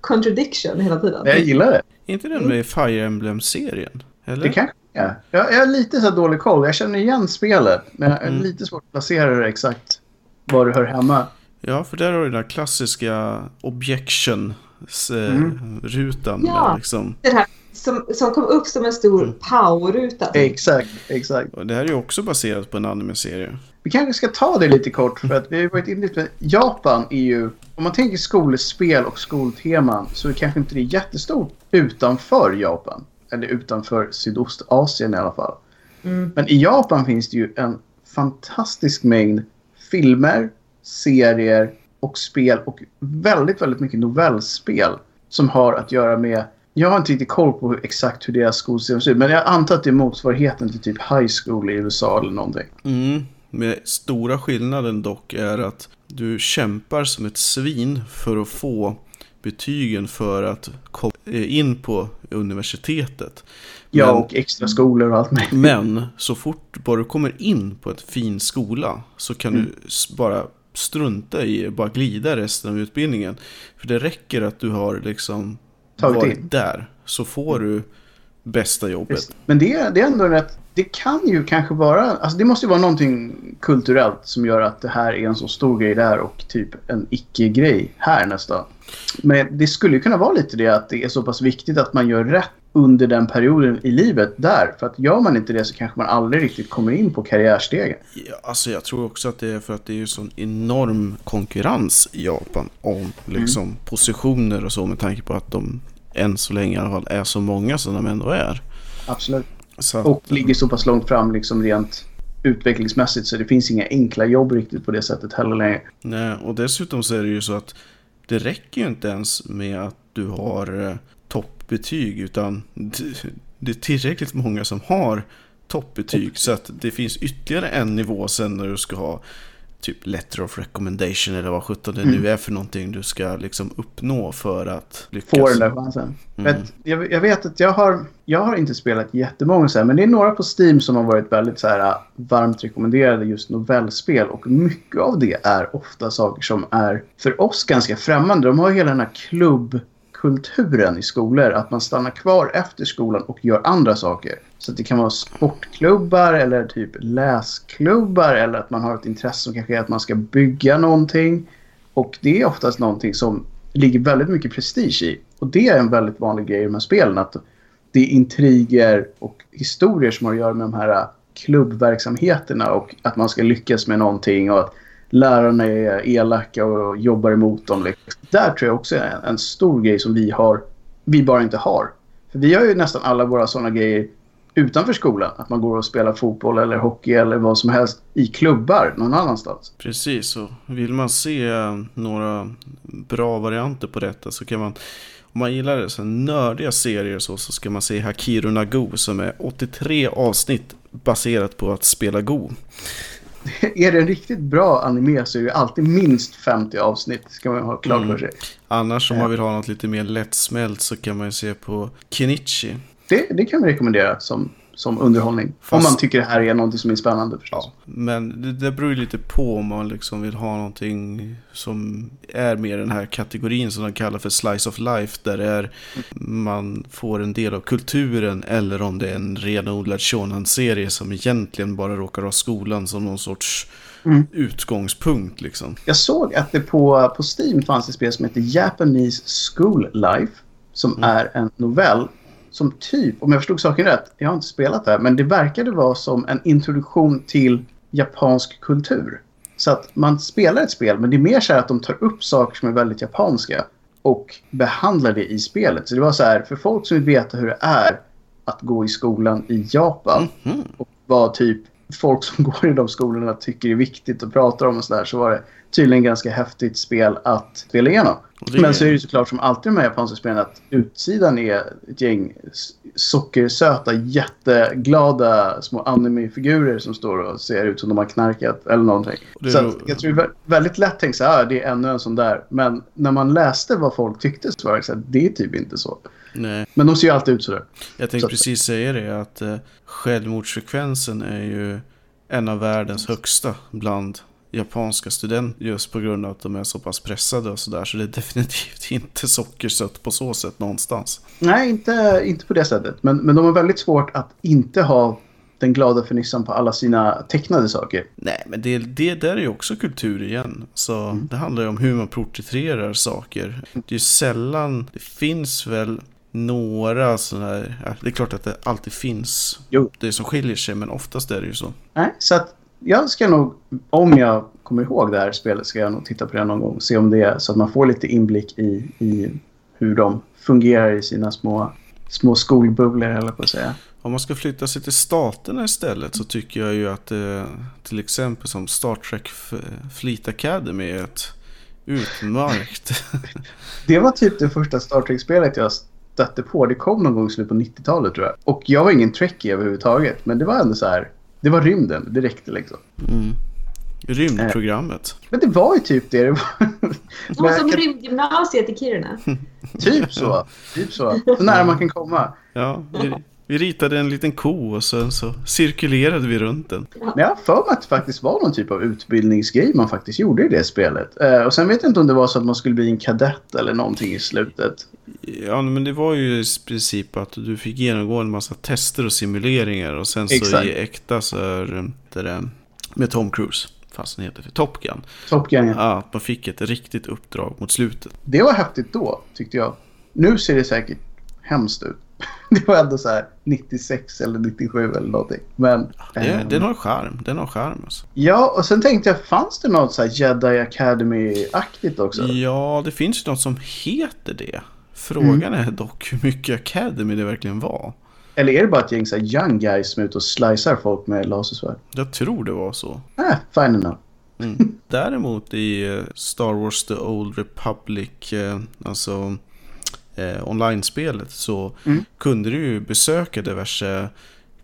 contradiction hela tiden. Jag gillar det. Är inte den med Fire Emblem-serien? Eller? Det kanske är. Jag, jag har lite så här dålig koll. Jag känner igen spelet. Men jag är Mm. lite svårt att placera det exakt var det hör hemma. Ja, för där har du den där klassiska objection-rutan. Ja. Där, liksom. Det här som, som kom upp som en stor Mm. powerruta. Exakt, exakt. Och det här är ju också baserat på en anime-serie. Vi kanske ska ta det lite kort för att vi har varit inne lite Japan är ju, om man tänker skolspel och skolteman så är kanske inte det jättestort utanför Japan. Eller utanför Sydostasien i alla fall. Mm. Men i Japan finns det ju en fantastisk mängd filmer, serier och spel och väldigt, väldigt mycket novellspel som har att göra med jag har inte riktigt koll på exakt hur deras skolsystem ser ut, men jag antar att det är motsvarigheten till typ high school i USA eller någonting. Mm. Med stora skillnaden dock är att du kämpar som ett svin för att få betygen för att komma in på universitetet. Ja, Men- och extra skolor och allt möjligt. Men så fort bara du kommer in på ett fin skola så kan Mm. du bara strunta i bara glida resten av utbildningen. För det räcker att du har liksom Tagit in. där så får du bästa jobbet. Visst. Men det, är- det är ändå rätt... Det kan ju kanske vara... Alltså det måste ju vara någonting kulturellt som gör att det här är en så stor grej där och typ en icke-grej här nästan. Men det skulle ju kunna vara lite det att det är så pass viktigt att man gör rätt under den perioden i livet där. För att gör man inte det så kanske man aldrig riktigt kommer in på karriärstegen. Ja, alltså jag tror också att det är för att det är ju sån enorm konkurrens i Japan om liksom positioner och så med tanke på att de än så länge i alla fall är så många som de ändå är. Absolut. Att, Och ligger så pass långt fram liksom rent utvecklingsmässigt så det finns inga enkla jobb riktigt på det sättet heller längre. nej, och dessutom så är det ju så att det räcker ju inte ens med att du har eh, toppbetyg utan det, är tillräckligt många som har toppbetyg så att det finns ytterligare en nivå sen när du ska ha typ letter of recommendation eller vad sjutton det nu är för någonting du ska liksom uppnå för att lyckas. Få den där chansen. Mm. Jag, jag vet att jag har, jag har inte spelat jättemånga så här, men det är några på Steam som har varit väldigt så här, varmt rekommenderade just novellspel. Och mycket av det är ofta saker som är för oss ganska främmande. De har ju hela den här kulturen i skolor. Att man stannar kvar efter skolan och gör andra saker. Så att det kan vara sportklubbar eller typ läsklubbar eller att man har ett intresse som kanske är att man ska bygga någonting. Och det är oftast någonting som ligger väldigt mycket prestige i. Och det är en väldigt vanlig grej i de här spelen. Att det är intriger och historier som har att göra med de här äh, klubbverksamheterna och att man ska lyckas med någonting och att lärarna är elaka och jobbar emot dem. Liksom. Där tror jag också är en, stor grej som vi har, vi bara inte har. För vi har ju nästan alla våra sådana grejer utanför skolan. Att man går och spelar fotboll eller hockey eller vad som helst i klubbar någon annanstans. Precis, och vill man se eh, några bra varianter på detta så kan man om man gillar så nördiga serier så, så ska man se Hakiru Nago som är 83 avsnitt baserat på att spela Go. är det en riktigt bra anime så är det alltid minst 50 avsnitt. Ska man ha klart för sig. Mm. Annars om man vill ha något lite mer lättsmält så kan man ju se på Kenichi. Det, det kan vi rekommendera som som underhållning. Fast, om man tycker det här är något som är spännande förstås. Ja, men det, det beror ju lite på om man liksom vill ha någonting som är mer den här kategorin som de kallar för slice of life. Där det är, man får en del av kulturen eller om det är en renodlad shonan-serie som egentligen bara råkar ha skolan som någon sorts Mm. utgångspunkt. Liksom. Jag såg att det på, på Steam fanns ett spel som heter Japanese School Life. Som mm. är en novell som typ, om jag förstod saken rätt, jag har inte spelat det här, men det verkade vara som en introduktion till japansk kultur. Så att man spelar ett spel, men det är mer så att de tar upp saker som är väldigt japanska och behandlar det i spelet. Så det var så här, för folk som vill veta hur det är att gå i skolan i Japan mm -hmm. och vad typ folk som går i de skolorna tycker är viktigt och pratar om och sådär så var det tydligen ganska häftigt spel att spela igenom. Det... Men så är det såklart som alltid med japanska spelen att utsidan är ett gäng sockersöta, jätteglada små animefigurer som står och ser ut som de har knarkat eller någonting. Det... Så att, jag tror väldigt lätt att tänka så här, ah, det är ännu en sån där. Men när man läste vad folk tyckte så var det så här, det är typ inte så. Nej. Men de ser ju alltid ut sådär. Jag tänkte så precis säga det, att eh, självmordsfrekvensen är ju en av världens högsta bland japanska studenter just på grund av att de är så pass pressade och sådär. Så det är definitivt inte sockersött på så sätt någonstans. Nej, inte, inte på det sättet. Men, men de har väldigt svårt att inte ha den glada fernissan på alla sina tecknade saker. Nej, men det, det där är ju också kultur igen. Så mm. det handlar ju om hur man porträtterar saker. Det är ju sällan, det finns väl några sådana här, det är klart att det alltid finns jo. det som skiljer sig, men oftast är det ju så. Nej, så att jag ska nog, om jag kommer ihåg det här spelet, ska jag nog titta på det någon gång. Se om det är så att man får lite inblick i, i hur de fungerar i sina små, små skolbubblor, eller på att säga. Om man ska flytta sig till staterna istället så tycker jag ju att eh, till exempel som Star Trek Fleet Academy är ett utmärkt. det var typ det första Star Trek-spelet jag stötte på. Det kom någon gång i slutet på 90-talet tror jag. Och jag var ingen trekkie överhuvudtaget. Men det var ändå så här det var rymden, det räckte liksom. Mm. Rymdprogrammet. Men det var ju typ det. det var... som rymdgymnasiet i Kiruna. typ så. Typ så. Så nära man kan komma. Ja, vi, vi ritade en liten ko och sen så cirkulerade vi runt den. Jag har för mig att det faktiskt var någon typ av utbildningsgrej man faktiskt gjorde i det spelet. Eh, och sen vet jag inte om det var så att man skulle bli en kadett eller någonting i slutet. Ja, men det var ju i princip att du fick genomgå en massa tester och simuleringar. Och sen så Exakt. i äkta så är det med Tom Cruise. Fast den heter för Top Gun. Top Gun, ja. Att man fick ett riktigt uppdrag mot slutet. Det var häftigt då, tyckte jag. Nu ser det säkert hemskt ut. Det var ändå så här 96 eller 97 eller någonting. Men, det, ähm, den har charm. Den har charm alltså. Ja, och sen tänkte jag, fanns det något så här Jedi Academy-aktigt också? Ja, det finns ju något som heter det. Frågan mm. är dock hur mycket Academy det verkligen var. Eller är det bara ett gäng så young guys som är ute och slicear folk med lasersvärd? Jag tror det var så. Ah, fine enough. Mm. Däremot i eh, Star Wars The Old Republic, eh, alltså eh, online-spelet, så mm. kunde du ju besöka diverse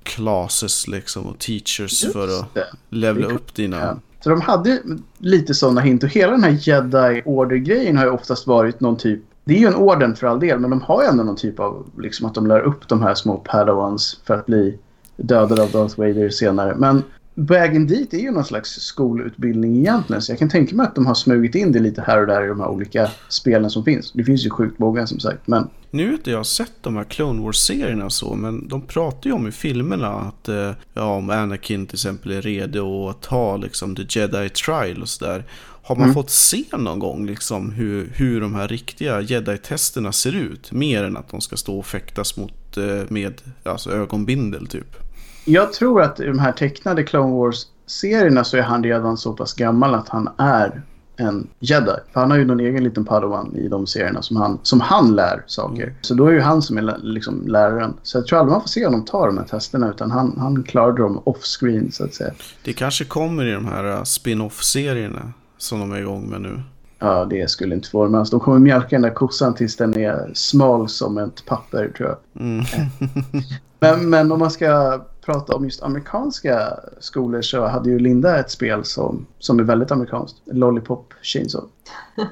classes liksom och teachers Just för att det. levla upp dina... Ja. Så de hade lite sådana hint och hela den här Jedi Order-grejen har ju oftast varit någon typ det är ju en orden för all del, men de har ju ändå någon typ av liksom att de lär upp de här små padawans för att bli dödade av Darth Vader senare. Men vägen dit är ju någon slags skolutbildning egentligen. Så jag kan tänka mig att de har smugit in det lite här och där i de här olika spelen som finns. Det finns ju sjukt många som sagt. Men Nu vet jag, jag har sett de här Clone Wars-serierna och så, men de pratar ju om i filmerna att eh, ja, om Anakin till exempel är redo att ta liksom the Jedi trial och sådär. Har man Mm. fått se någon gång liksom hur, hur de här riktiga Jedi-testerna ser ut? Mer än att de ska stå och fäktas mot eh, med alltså, ögonbindel typ. Jag tror att i de här tecknade Clone Wars-serierna så är han redan så pass gammal att han är en jedi. För han har ju någon egen liten padawan i de serierna som han, som han lär saker. Så då är ju han som är liksom läraren. Så jag tror aldrig man får se honom ta de här testerna utan han, han klarade dem off-screen så att säga. Det kanske kommer i de här eh, spin-off-serierna som de är igång med nu. Ja, det skulle inte förvåna mig. Alltså, de kommer mjölka den där kossan tills den är smal som ett papper tror jag. Mm. Men, men om man ska prata om just amerikanska skolor så hade ju Linda ett spel som, som är väldigt amerikanskt. Lollipop Chainsaw.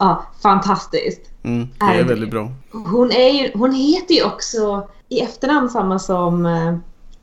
Ja, fantastiskt. Mm, det är väldigt bra. Hon, är ju, hon heter ju också i efternamn samma som uh,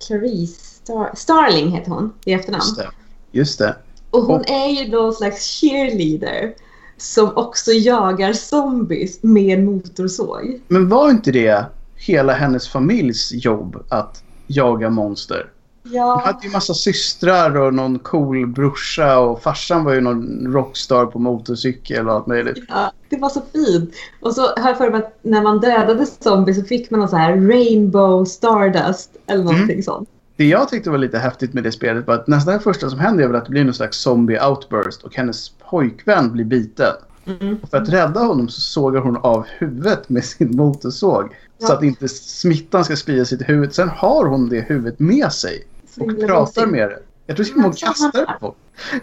Clarice Star, Starling heter hon i efternamn. Just det. Just det. Och hon Och- är ju någon slags cheerleader som också jagar zombies med en motorsåg. Men var inte det hela hennes familjs jobb att jaga monster? Ja, hade ju massa systrar och någon cool brorsa och farsan var ju någon rockstar på motorcykel och allt möjligt. ja, det var så fint. Och så jag för mig att när man dödade zombies så fick man någon så här rainbow stardust eller någonting sånt. Det jag tyckte var lite häftigt med det spelet var att nästan det första som händer är väl att det blir någon slags zombie outburst och hennes pojkvän blir biten. Mm. För att rädda honom så sågar hon av huvudet med sin motorsåg. Så Ja. att inte smittan ska sprida sig till huvudet. Sen har hon det huvudet med sig Så och pratar med det. Jag tror att hon kastar det på.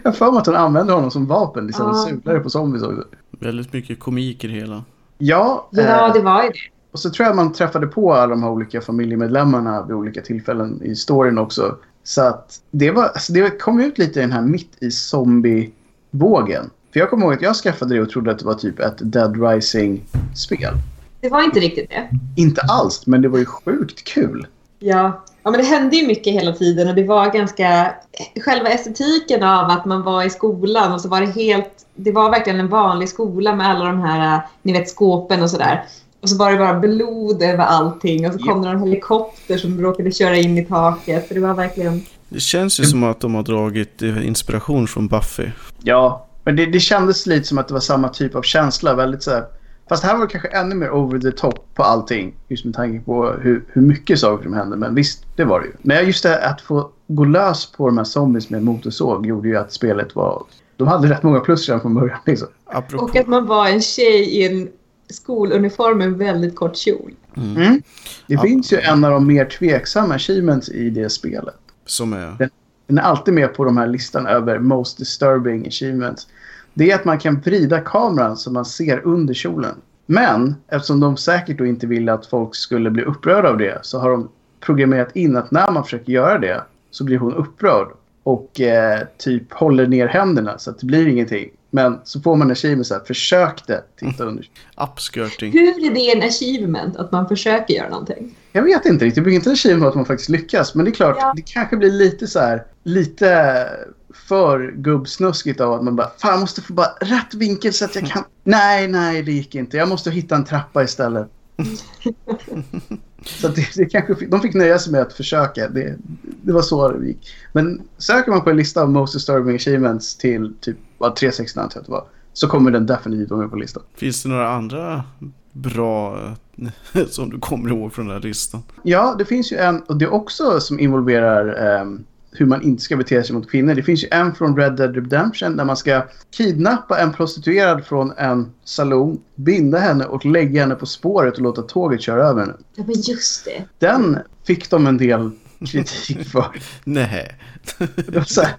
Jag för mig att hon använder honom som vapen. Liksom Ja. sular på zombies också. Väldigt mycket komik i det hela. Ja, Ja, eh, det var ju det. och så tror jag man träffade på alla de här olika familjemedlemmarna vid olika tillfällen i storyn också. Så att det, var, alltså det kom ut lite i den här mitt i zombie-vågen. För jag kommer ihåg att jag skaffade det och trodde att det var typ ett Dead Rising-spel. Det var inte riktigt det. Inte alls, men det var ju sjukt kul. Ja. ja, men det hände ju mycket hela tiden och det var ganska... Själva estetiken av att man var i skolan och så var det helt... Det var verkligen en vanlig skola med alla de här, ni vet, skåpen och sådär. Och så var det bara blod över allting och så kom det någon helikopter som råkade köra in i taket. Så det var verkligen... Det känns ju som att de har dragit inspiration från Buffy. Ja, men det, det kändes lite som att det var samma typ av känsla. Väldigt så här, fast här var det kanske ännu mer over the top på allting. Just med tanke på hur, hur mycket saker som hände. Men visst, det var det ju. Men just det att få gå lös på de här zombies med motorsåg gjorde ju att spelet var... De hade rätt många plus redan från början. Liksom. Apropå, Och att man var en tjej i en skoluniform med en väldigt kort kjol. Mm. Det Ja. finns ju en av de mer tveksamma achievements i det spelet. som är... Den är alltid med på de här listan över most disturbing achievements. Det är att man kan vrida kameran så man ser under kjolen. Men eftersom de säkert då inte ville att folk skulle bli upprörda av det så har de programmerat in att när man försöker göra det så blir hon upprörd och eh, typ håller ner händerna så att det blir ingenting. Men så får man en achievement så här, försökte titta under. Upskirting. Hur är det en achievement att man försöker göra någonting? Jag vet inte riktigt. Det blir inte en achievement att man faktiskt lyckas. Men det är klart, Ja. det kanske blir lite så här, lite för gubbsnuskigt av att man bara, fan jag måste få bara rätt vinkel så att jag kan. Nej, nej, det gick inte. Jag måste hitta en trappa istället. så det, det kanske, de fick nöja sig med att försöka. Det, det var så det gick. Men söker man på en lista av most disturbing achievements till typ vad, 360 antar jag att det var. Så kommer den definitivt vara med på listan. Finns det några andra bra som du kommer ihåg från den här listan? Ja, det finns ju en, och det är också som involverar ehm, hur man inte ska bete sig mot kvinnor. Det finns ju en från Red Dead Redemption där man ska kidnappa en prostituerad från en saloon, binda henne och lägga henne på spåret och låta tåget köra över henne. Ja, men just det. Den fick de en del kritik för. Nej. Det, här,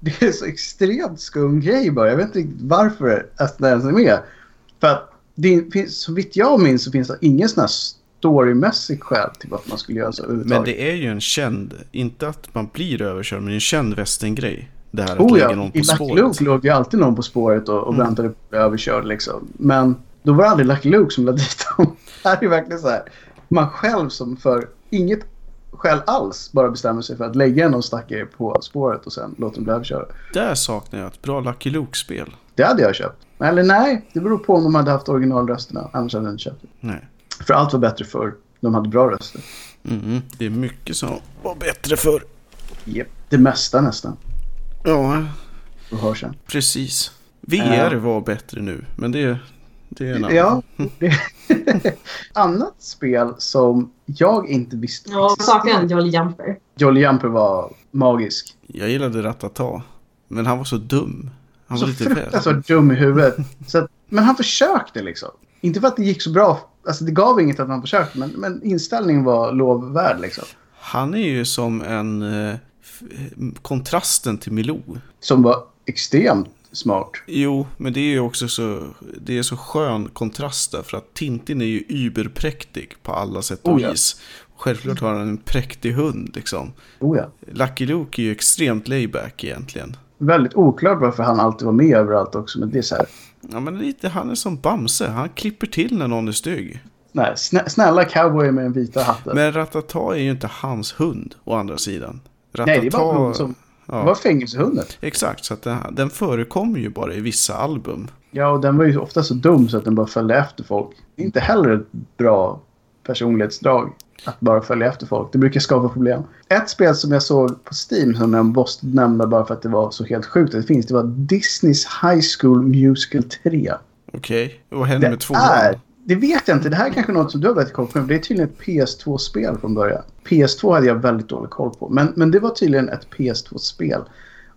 det är så extremt skum grej bara. Jag vet inte riktigt varför att den ens är med. För att det finns, så vitt jag minns så finns det ingen sån här storymässig skäl till varför man skulle göra så Men överhuvudtaget. det är ju en känd, inte att man blir överkörd, men en känd västerngrej. Det här att Oh lägga ja, någon i på Lucky spåret. Luke låg ju alltid någon på spåret och, och Mm. väntade på att bli överkörd liksom. Men då var det aldrig Lucky Luke som lade dit dem. Här är det verkligen så här. Man själv som för inget skäl alls bara bestämmer sig för att lägga någon stackare på spåret och sen låter dem bli överkörda. Där saknar jag ett bra Lucky Luke-spel. Det hade jag köpt. Eller nej, det beror på om de hade haft originalrösterna. Annars hade jag inte köpt det. Nej. För allt var bättre för de hade bra röster. Mm, det är mycket som var bättre för. Yep. Det mesta nästan. Ja, Och hörseln. precis. VR var bättre nu, men det, det är en annan. Ja. Annat spel som jag inte visste Ja, jag saknar Jolly Jumper. Jolly Jumper var magisk. Jag gillade Ratata, men han var så dum. Han var så fruktansvärt dum i huvudet. Så att, men han försökte liksom. Inte för att det gick så bra. Alltså det gav inget att han försökte. Men, men inställningen var lovvärd liksom. Han är ju som en eh, kontrasten till Milou. Som var extremt smart. Jo, men det är ju också så, det är så skön kontrast där, för att Tintin är ju überpräktig på alla sätt och Oh ja. vis. Självklart har han en präktig hund liksom. Oh ja. Lucky Luke är ju extremt layback egentligen. Väldigt oklart varför han alltid var med överallt också. Men det är så här. Ja, men lite, han är som Bamse, han klipper till när någon är stygg. Nej, snä, snälla cowboy med den vita hatten. Men Ratata är ju inte hans hund, å andra sidan. Nej, det är bara hund som... ja, Det var fängelsehunden. Exakt, så att den, den förekommer ju bara i vissa album. Ja, och den var ju ofta så dum så att den bara följde efter folk. Inte heller ett bra personlighetsdrag. Att bara följa efter folk. Det brukar skapa problem. Ett spel som jag såg på Steam som jag måste nämna bara för att det var så helt sjukt att det finns. Det var Disneys High School Musical 3. Okej, vad händer med tvåan? är... Det vet jag inte. Det här är kanske något som du har bättre koll på. Det är tydligen ett PS2-spel från början. PS2 hade jag väldigt dålig koll på. Men, men det var tydligen ett PS2-spel.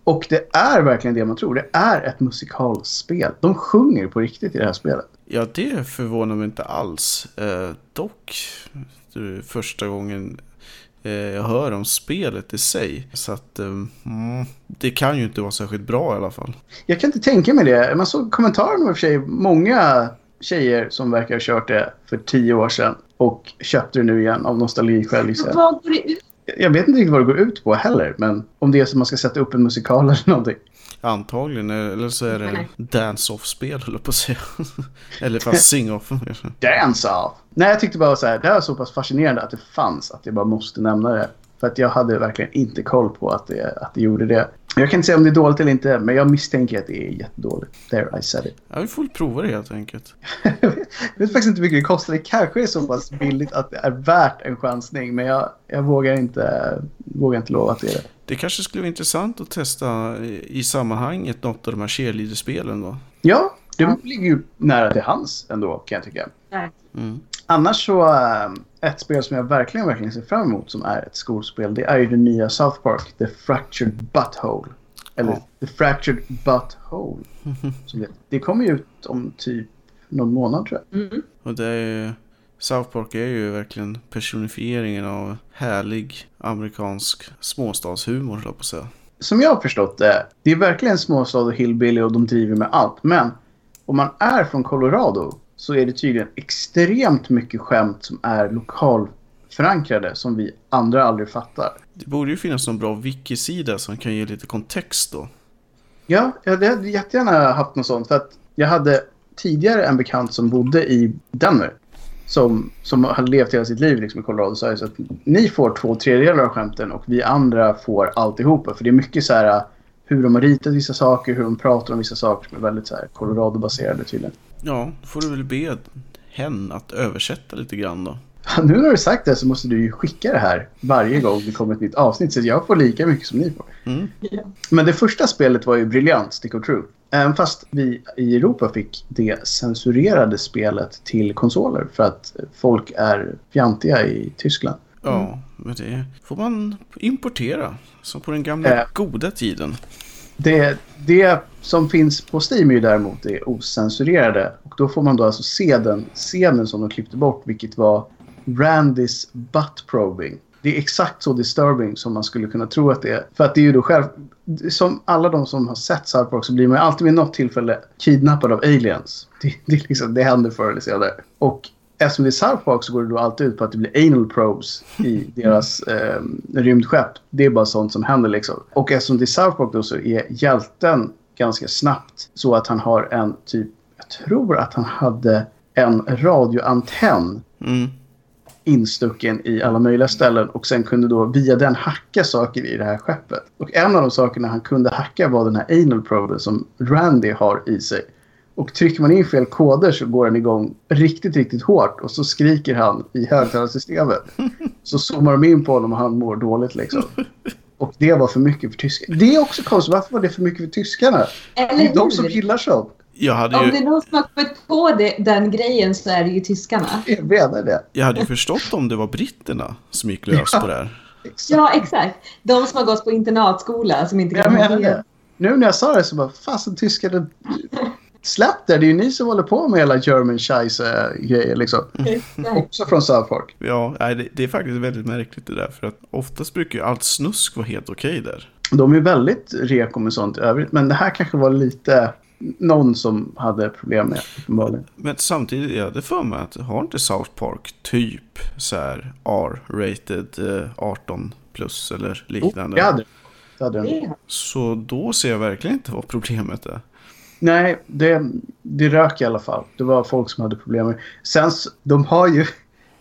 Och det är verkligen det man tror. Det är ett musikalspel. De sjunger på riktigt i det här spelet. Ja, det förvånar mig inte alls. Eh, dock, är första gången eh, jag hör om spelet i sig. Så att eh, mm, det kan ju inte vara särskilt bra i alla fall. Jag kan inte tänka mig det. Man såg kommentarerna i och för sig. Många tjejer som verkar ha kört det för tio år sedan. Och köpte det nu igen av nostalgiskäl. Vad går det ut Jag vet inte riktigt vad det går ut på heller. Men om det är som man ska sätta upp en musikal eller någonting. Antagligen, eller så är det Nej. dance-off-spel, höll jag på att säga. eller fast sing-off. Dance off! Nej, jag tyckte bara så här. Det här var så pass fascinerande att det fanns att jag bara måste nämna det. För att jag hade verkligen inte koll på att det, att det gjorde det. Jag kan inte säga om det är dåligt eller inte, men jag misstänker att det är jättedåligt. There, I said it. Ja, vi får väl prova det helt enkelt. jag vet faktiskt inte hur mycket det kostar. Det kanske är så pass billigt att det är värt en chansning. Men jag, jag vågar, inte, vågar inte lova att det är det. Det kanske skulle vara intressant att testa i i sammanhanget något av de här cheerleaderspelen då. Ja, det ligger ju nära till hands ändå kan jag tycka. Mm. Annars så, äh, ett spel som jag verkligen, verkligen ser fram emot som är ett skolspel, det är ju det nya South Park, The Fractured Butthole. Eller Ja. The Fractured Butthole. Det, det kommer ju ut om typ någon månad tror jag. Mm. Och det är ju, South Park är ju verkligen personifieringen av härlig amerikansk småstadshumor, på att säga. Som jag har förstått det, det är verkligen småstad och hillbilly och de driver med allt. Men om man är från Colorado så är det tydligen extremt mycket skämt som är lokalförankrade som vi andra aldrig fattar. Det borde ju finnas någon bra wiki-sida som kan ge lite kontext då. Ja, jag hade jättegärna haft något sånt. För att jag hade tidigare en bekant som bodde i Denver. Som, som hade levt hela sitt liv liksom, i Colorado. Så, att ni får två tredjedelar av skämten och vi andra får alltihopa. För det är mycket så här hur de har ritat vissa saker, hur de pratar om vissa saker som är väldigt så här Colorado-baserade tydligen. Ja, då får du väl be hen att översätta lite grann då. Nu när du sagt det så måste du ju skicka det här varje gång det kommer ett nytt avsnitt. Så jag får lika mycket som ni får. Mm. Men det första spelet var ju briljant, Stick of Truth. Även fast vi i Europa fick det censurerade spelet till konsoler för att folk är fjantiga i Tyskland. Ja, men det får man importera. Som på den gamla Äh. goda tiden. Det, det som finns på Steam är däremot det ocensurerade. Och då får man då alltså se den scenen som de klippte bort, vilket var Randys butt probing. Det är exakt så disturbing som man skulle kunna tro att det är. För att det är ju då själv... Som alla de som har sett South Park så blir man alltid vid något tillfälle kidnappad av aliens. Det, det, liksom, det händer förr eller senare. Och eftersom det är South Park så går det då alltid ut på att det blir anal probes i deras eh, rymdskepp. Det är bara sånt som händer liksom. Och eftersom det är South Park då så är hjälten ganska snabbt så att han har en typ... Jag tror att han hade en radioantenn Mm. instucken i alla möjliga ställen och sen kunde då via den hacka saker i det här skeppet. Och en av de sakerna han kunde hacka var den här anal proben som Randy har i sig. Och trycker man in fel koder så går den igång riktigt, riktigt hårt och så skriker han i högtalarsystemet. Så zoomar de in på honom och han mår dåligt liksom. Och det var för mycket för tyskarna. Det är också konstigt. Varför var det för mycket för tyskarna? Eller Det är de som gillar sånt. Jag hade Om det ju, är någon som har kommit på det, den grejen så är det ju tyskarna. Jag menar det. jag hade ju förstått om det var britterna som gick lös på det här. Exakt. Ja, exakt. De som har gått på internatskola som inte Jag kan menar det. Nu när jag sa det så bara, fasen tyskarna, släpp det. Det är ju ni som håller på med hela German Scheisse-grejer liksom. Exakt. Också från South Park. Ja, nej, det, det är faktiskt väldigt märkligt det där. För att oftast brukar ju allt snusk vara helt okej där. De är väldigt reko med sånt i övrigt. Men det här kanske var lite någon som hade problem med uppenbarligen. Men samtidigt, jag hade för mig att har inte South Park typ så här R-rated eh, 18 plus eller Oh, liknande? det hade det. hade. Det har- Så då ser jag verkligen inte vad problemet är. Nej, det, det rök i alla fall. Det var folk som hade problem Sen, de har ju...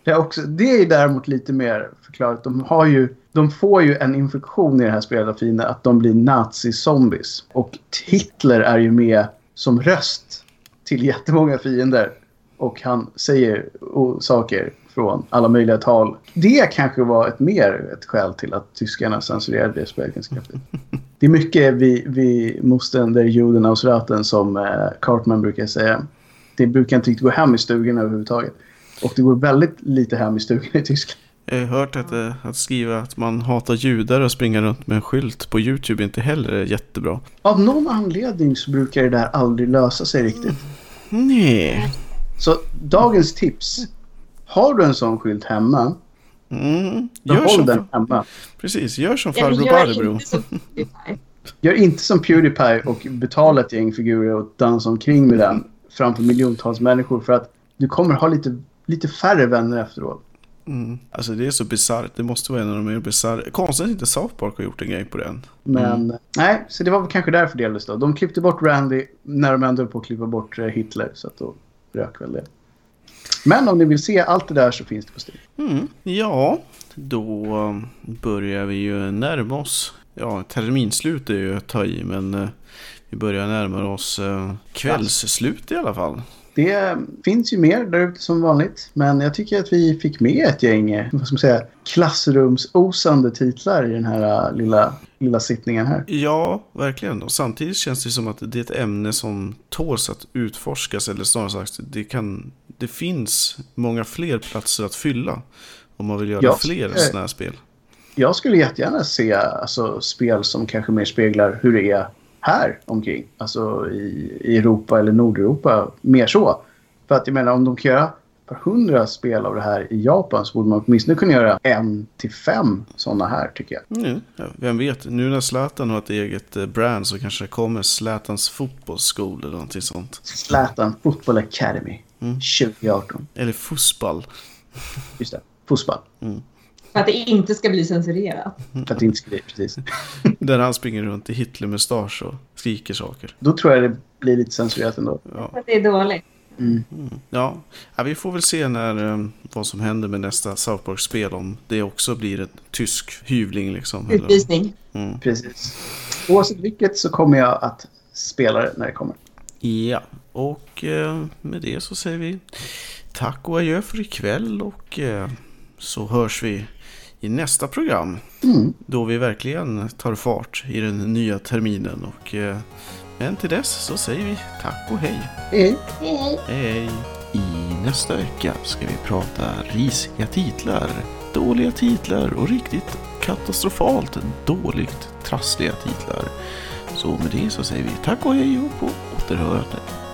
Det är, också, det är däremot lite mer förklarat. De har ju... De får ju en infektion i det här spelet av Fina att de blir nazi-zombies. Och Hitler är ju med som röst till jättemånga fiender. Och han säger saker från alla möjliga tal. Det kanske var ett mer ett skäl till att tyskarna censurerade det spelet ganska kraftigt. Det är mycket vi, vi måste der Juden aus raten som eh, Cartman brukar säga. Det brukar inte riktigt gå hem i stugorna överhuvudtaget. Och det går väldigt lite hem i stugorna i Tyskland. Jag har hört att, eh, att skriva att man hatar judar och springa runt med en skylt på YouTube inte heller är jättebra. Av någon anledning så brukar det där aldrig lösa sig riktigt. Nej. Så dagens tips. Har du en sån skylt hemma, Mm. Gör behåll som, den hemma. precis, gör som farbror Barbro. inte som Pewdiepie. Gör inte som Pewdiepie och betala ett gäng figurer och dansa omkring med den framför miljontals människor för att du kommer ha lite, lite färre vänner efteråt. Mm. Alltså det är så bisarrt. Det måste vara en av de mer bisarra. Konstigt att inte South Park har gjort en grej på den. Men nej, så det var väl kanske därför delades då. De klippte bort Randy när de ändå på att klippa bort eh, Hitler. Så att då rök väl det. Men om ni vill se allt det där så finns det på Steam. Mm. Ja, då börjar vi ju närma oss. Ja, terminslut är ju att ta i, men eh, vi börjar närma oss eh, kvällsslut i alla fall. Det finns ju mer där ute som vanligt. Men jag tycker att vi fick med ett gäng vad ska man säga, klassrumsosande titlar i den här eh, lilla, lilla sittningen här. Ja, verkligen. Och samtidigt känns det som att det är ett ämne som tåls att utforskas. Eller snarare sagt, det, kan, det finns många fler platser att fylla. Om man vill göra Ja, fler eh, sådana här spel. Jag skulle jättegärna se alltså, spel som kanske mer speglar hur det är här omkring. Alltså i, i Europa eller Nordeuropa. Mer så. För att jag menar om de kan göra ett par hundra spel av det här i Japan så borde man åtminstone kunna göra en till fem sådana här tycker jag. Mm, vem vet, nu när Zlatan har ett eget eh, brand så kanske det kommer Zlatans fotbollsskola eller någonting sånt. Zlatan Football Academy Mm. 2018. Eller fotboll. Just det. Fotboll. För att det inte ska bli censurerat. För att det inte ska bli precis. Där han springer runt i Hitlermustasch och skriker saker. Då tror jag det blir lite censurerat ändå. Ja, För att det är dåligt. ja. ja vi får väl se när, eh, vad som händer med nästa South Park-spel. Om det också blir en tysk hyvling liksom. eller- Utvisning. Mm. Precis. Oavsett vilket så kommer jag att spela det när det kommer. Ja, och eh, med det så säger vi tack och adjö för ikväll och eh, så hörs vi i nästa program. Mm. Då vi verkligen tar fart i den nya terminen. Och, eh, men till dess så säger vi tack och hej. Hej. Hej, hej. Hej! I nästa vecka ska vi prata risiga titlar, dåliga titlar och riktigt katastrofalt dåligt trassliga titlar. Så med det så säger vi tack och hej och på återhörande.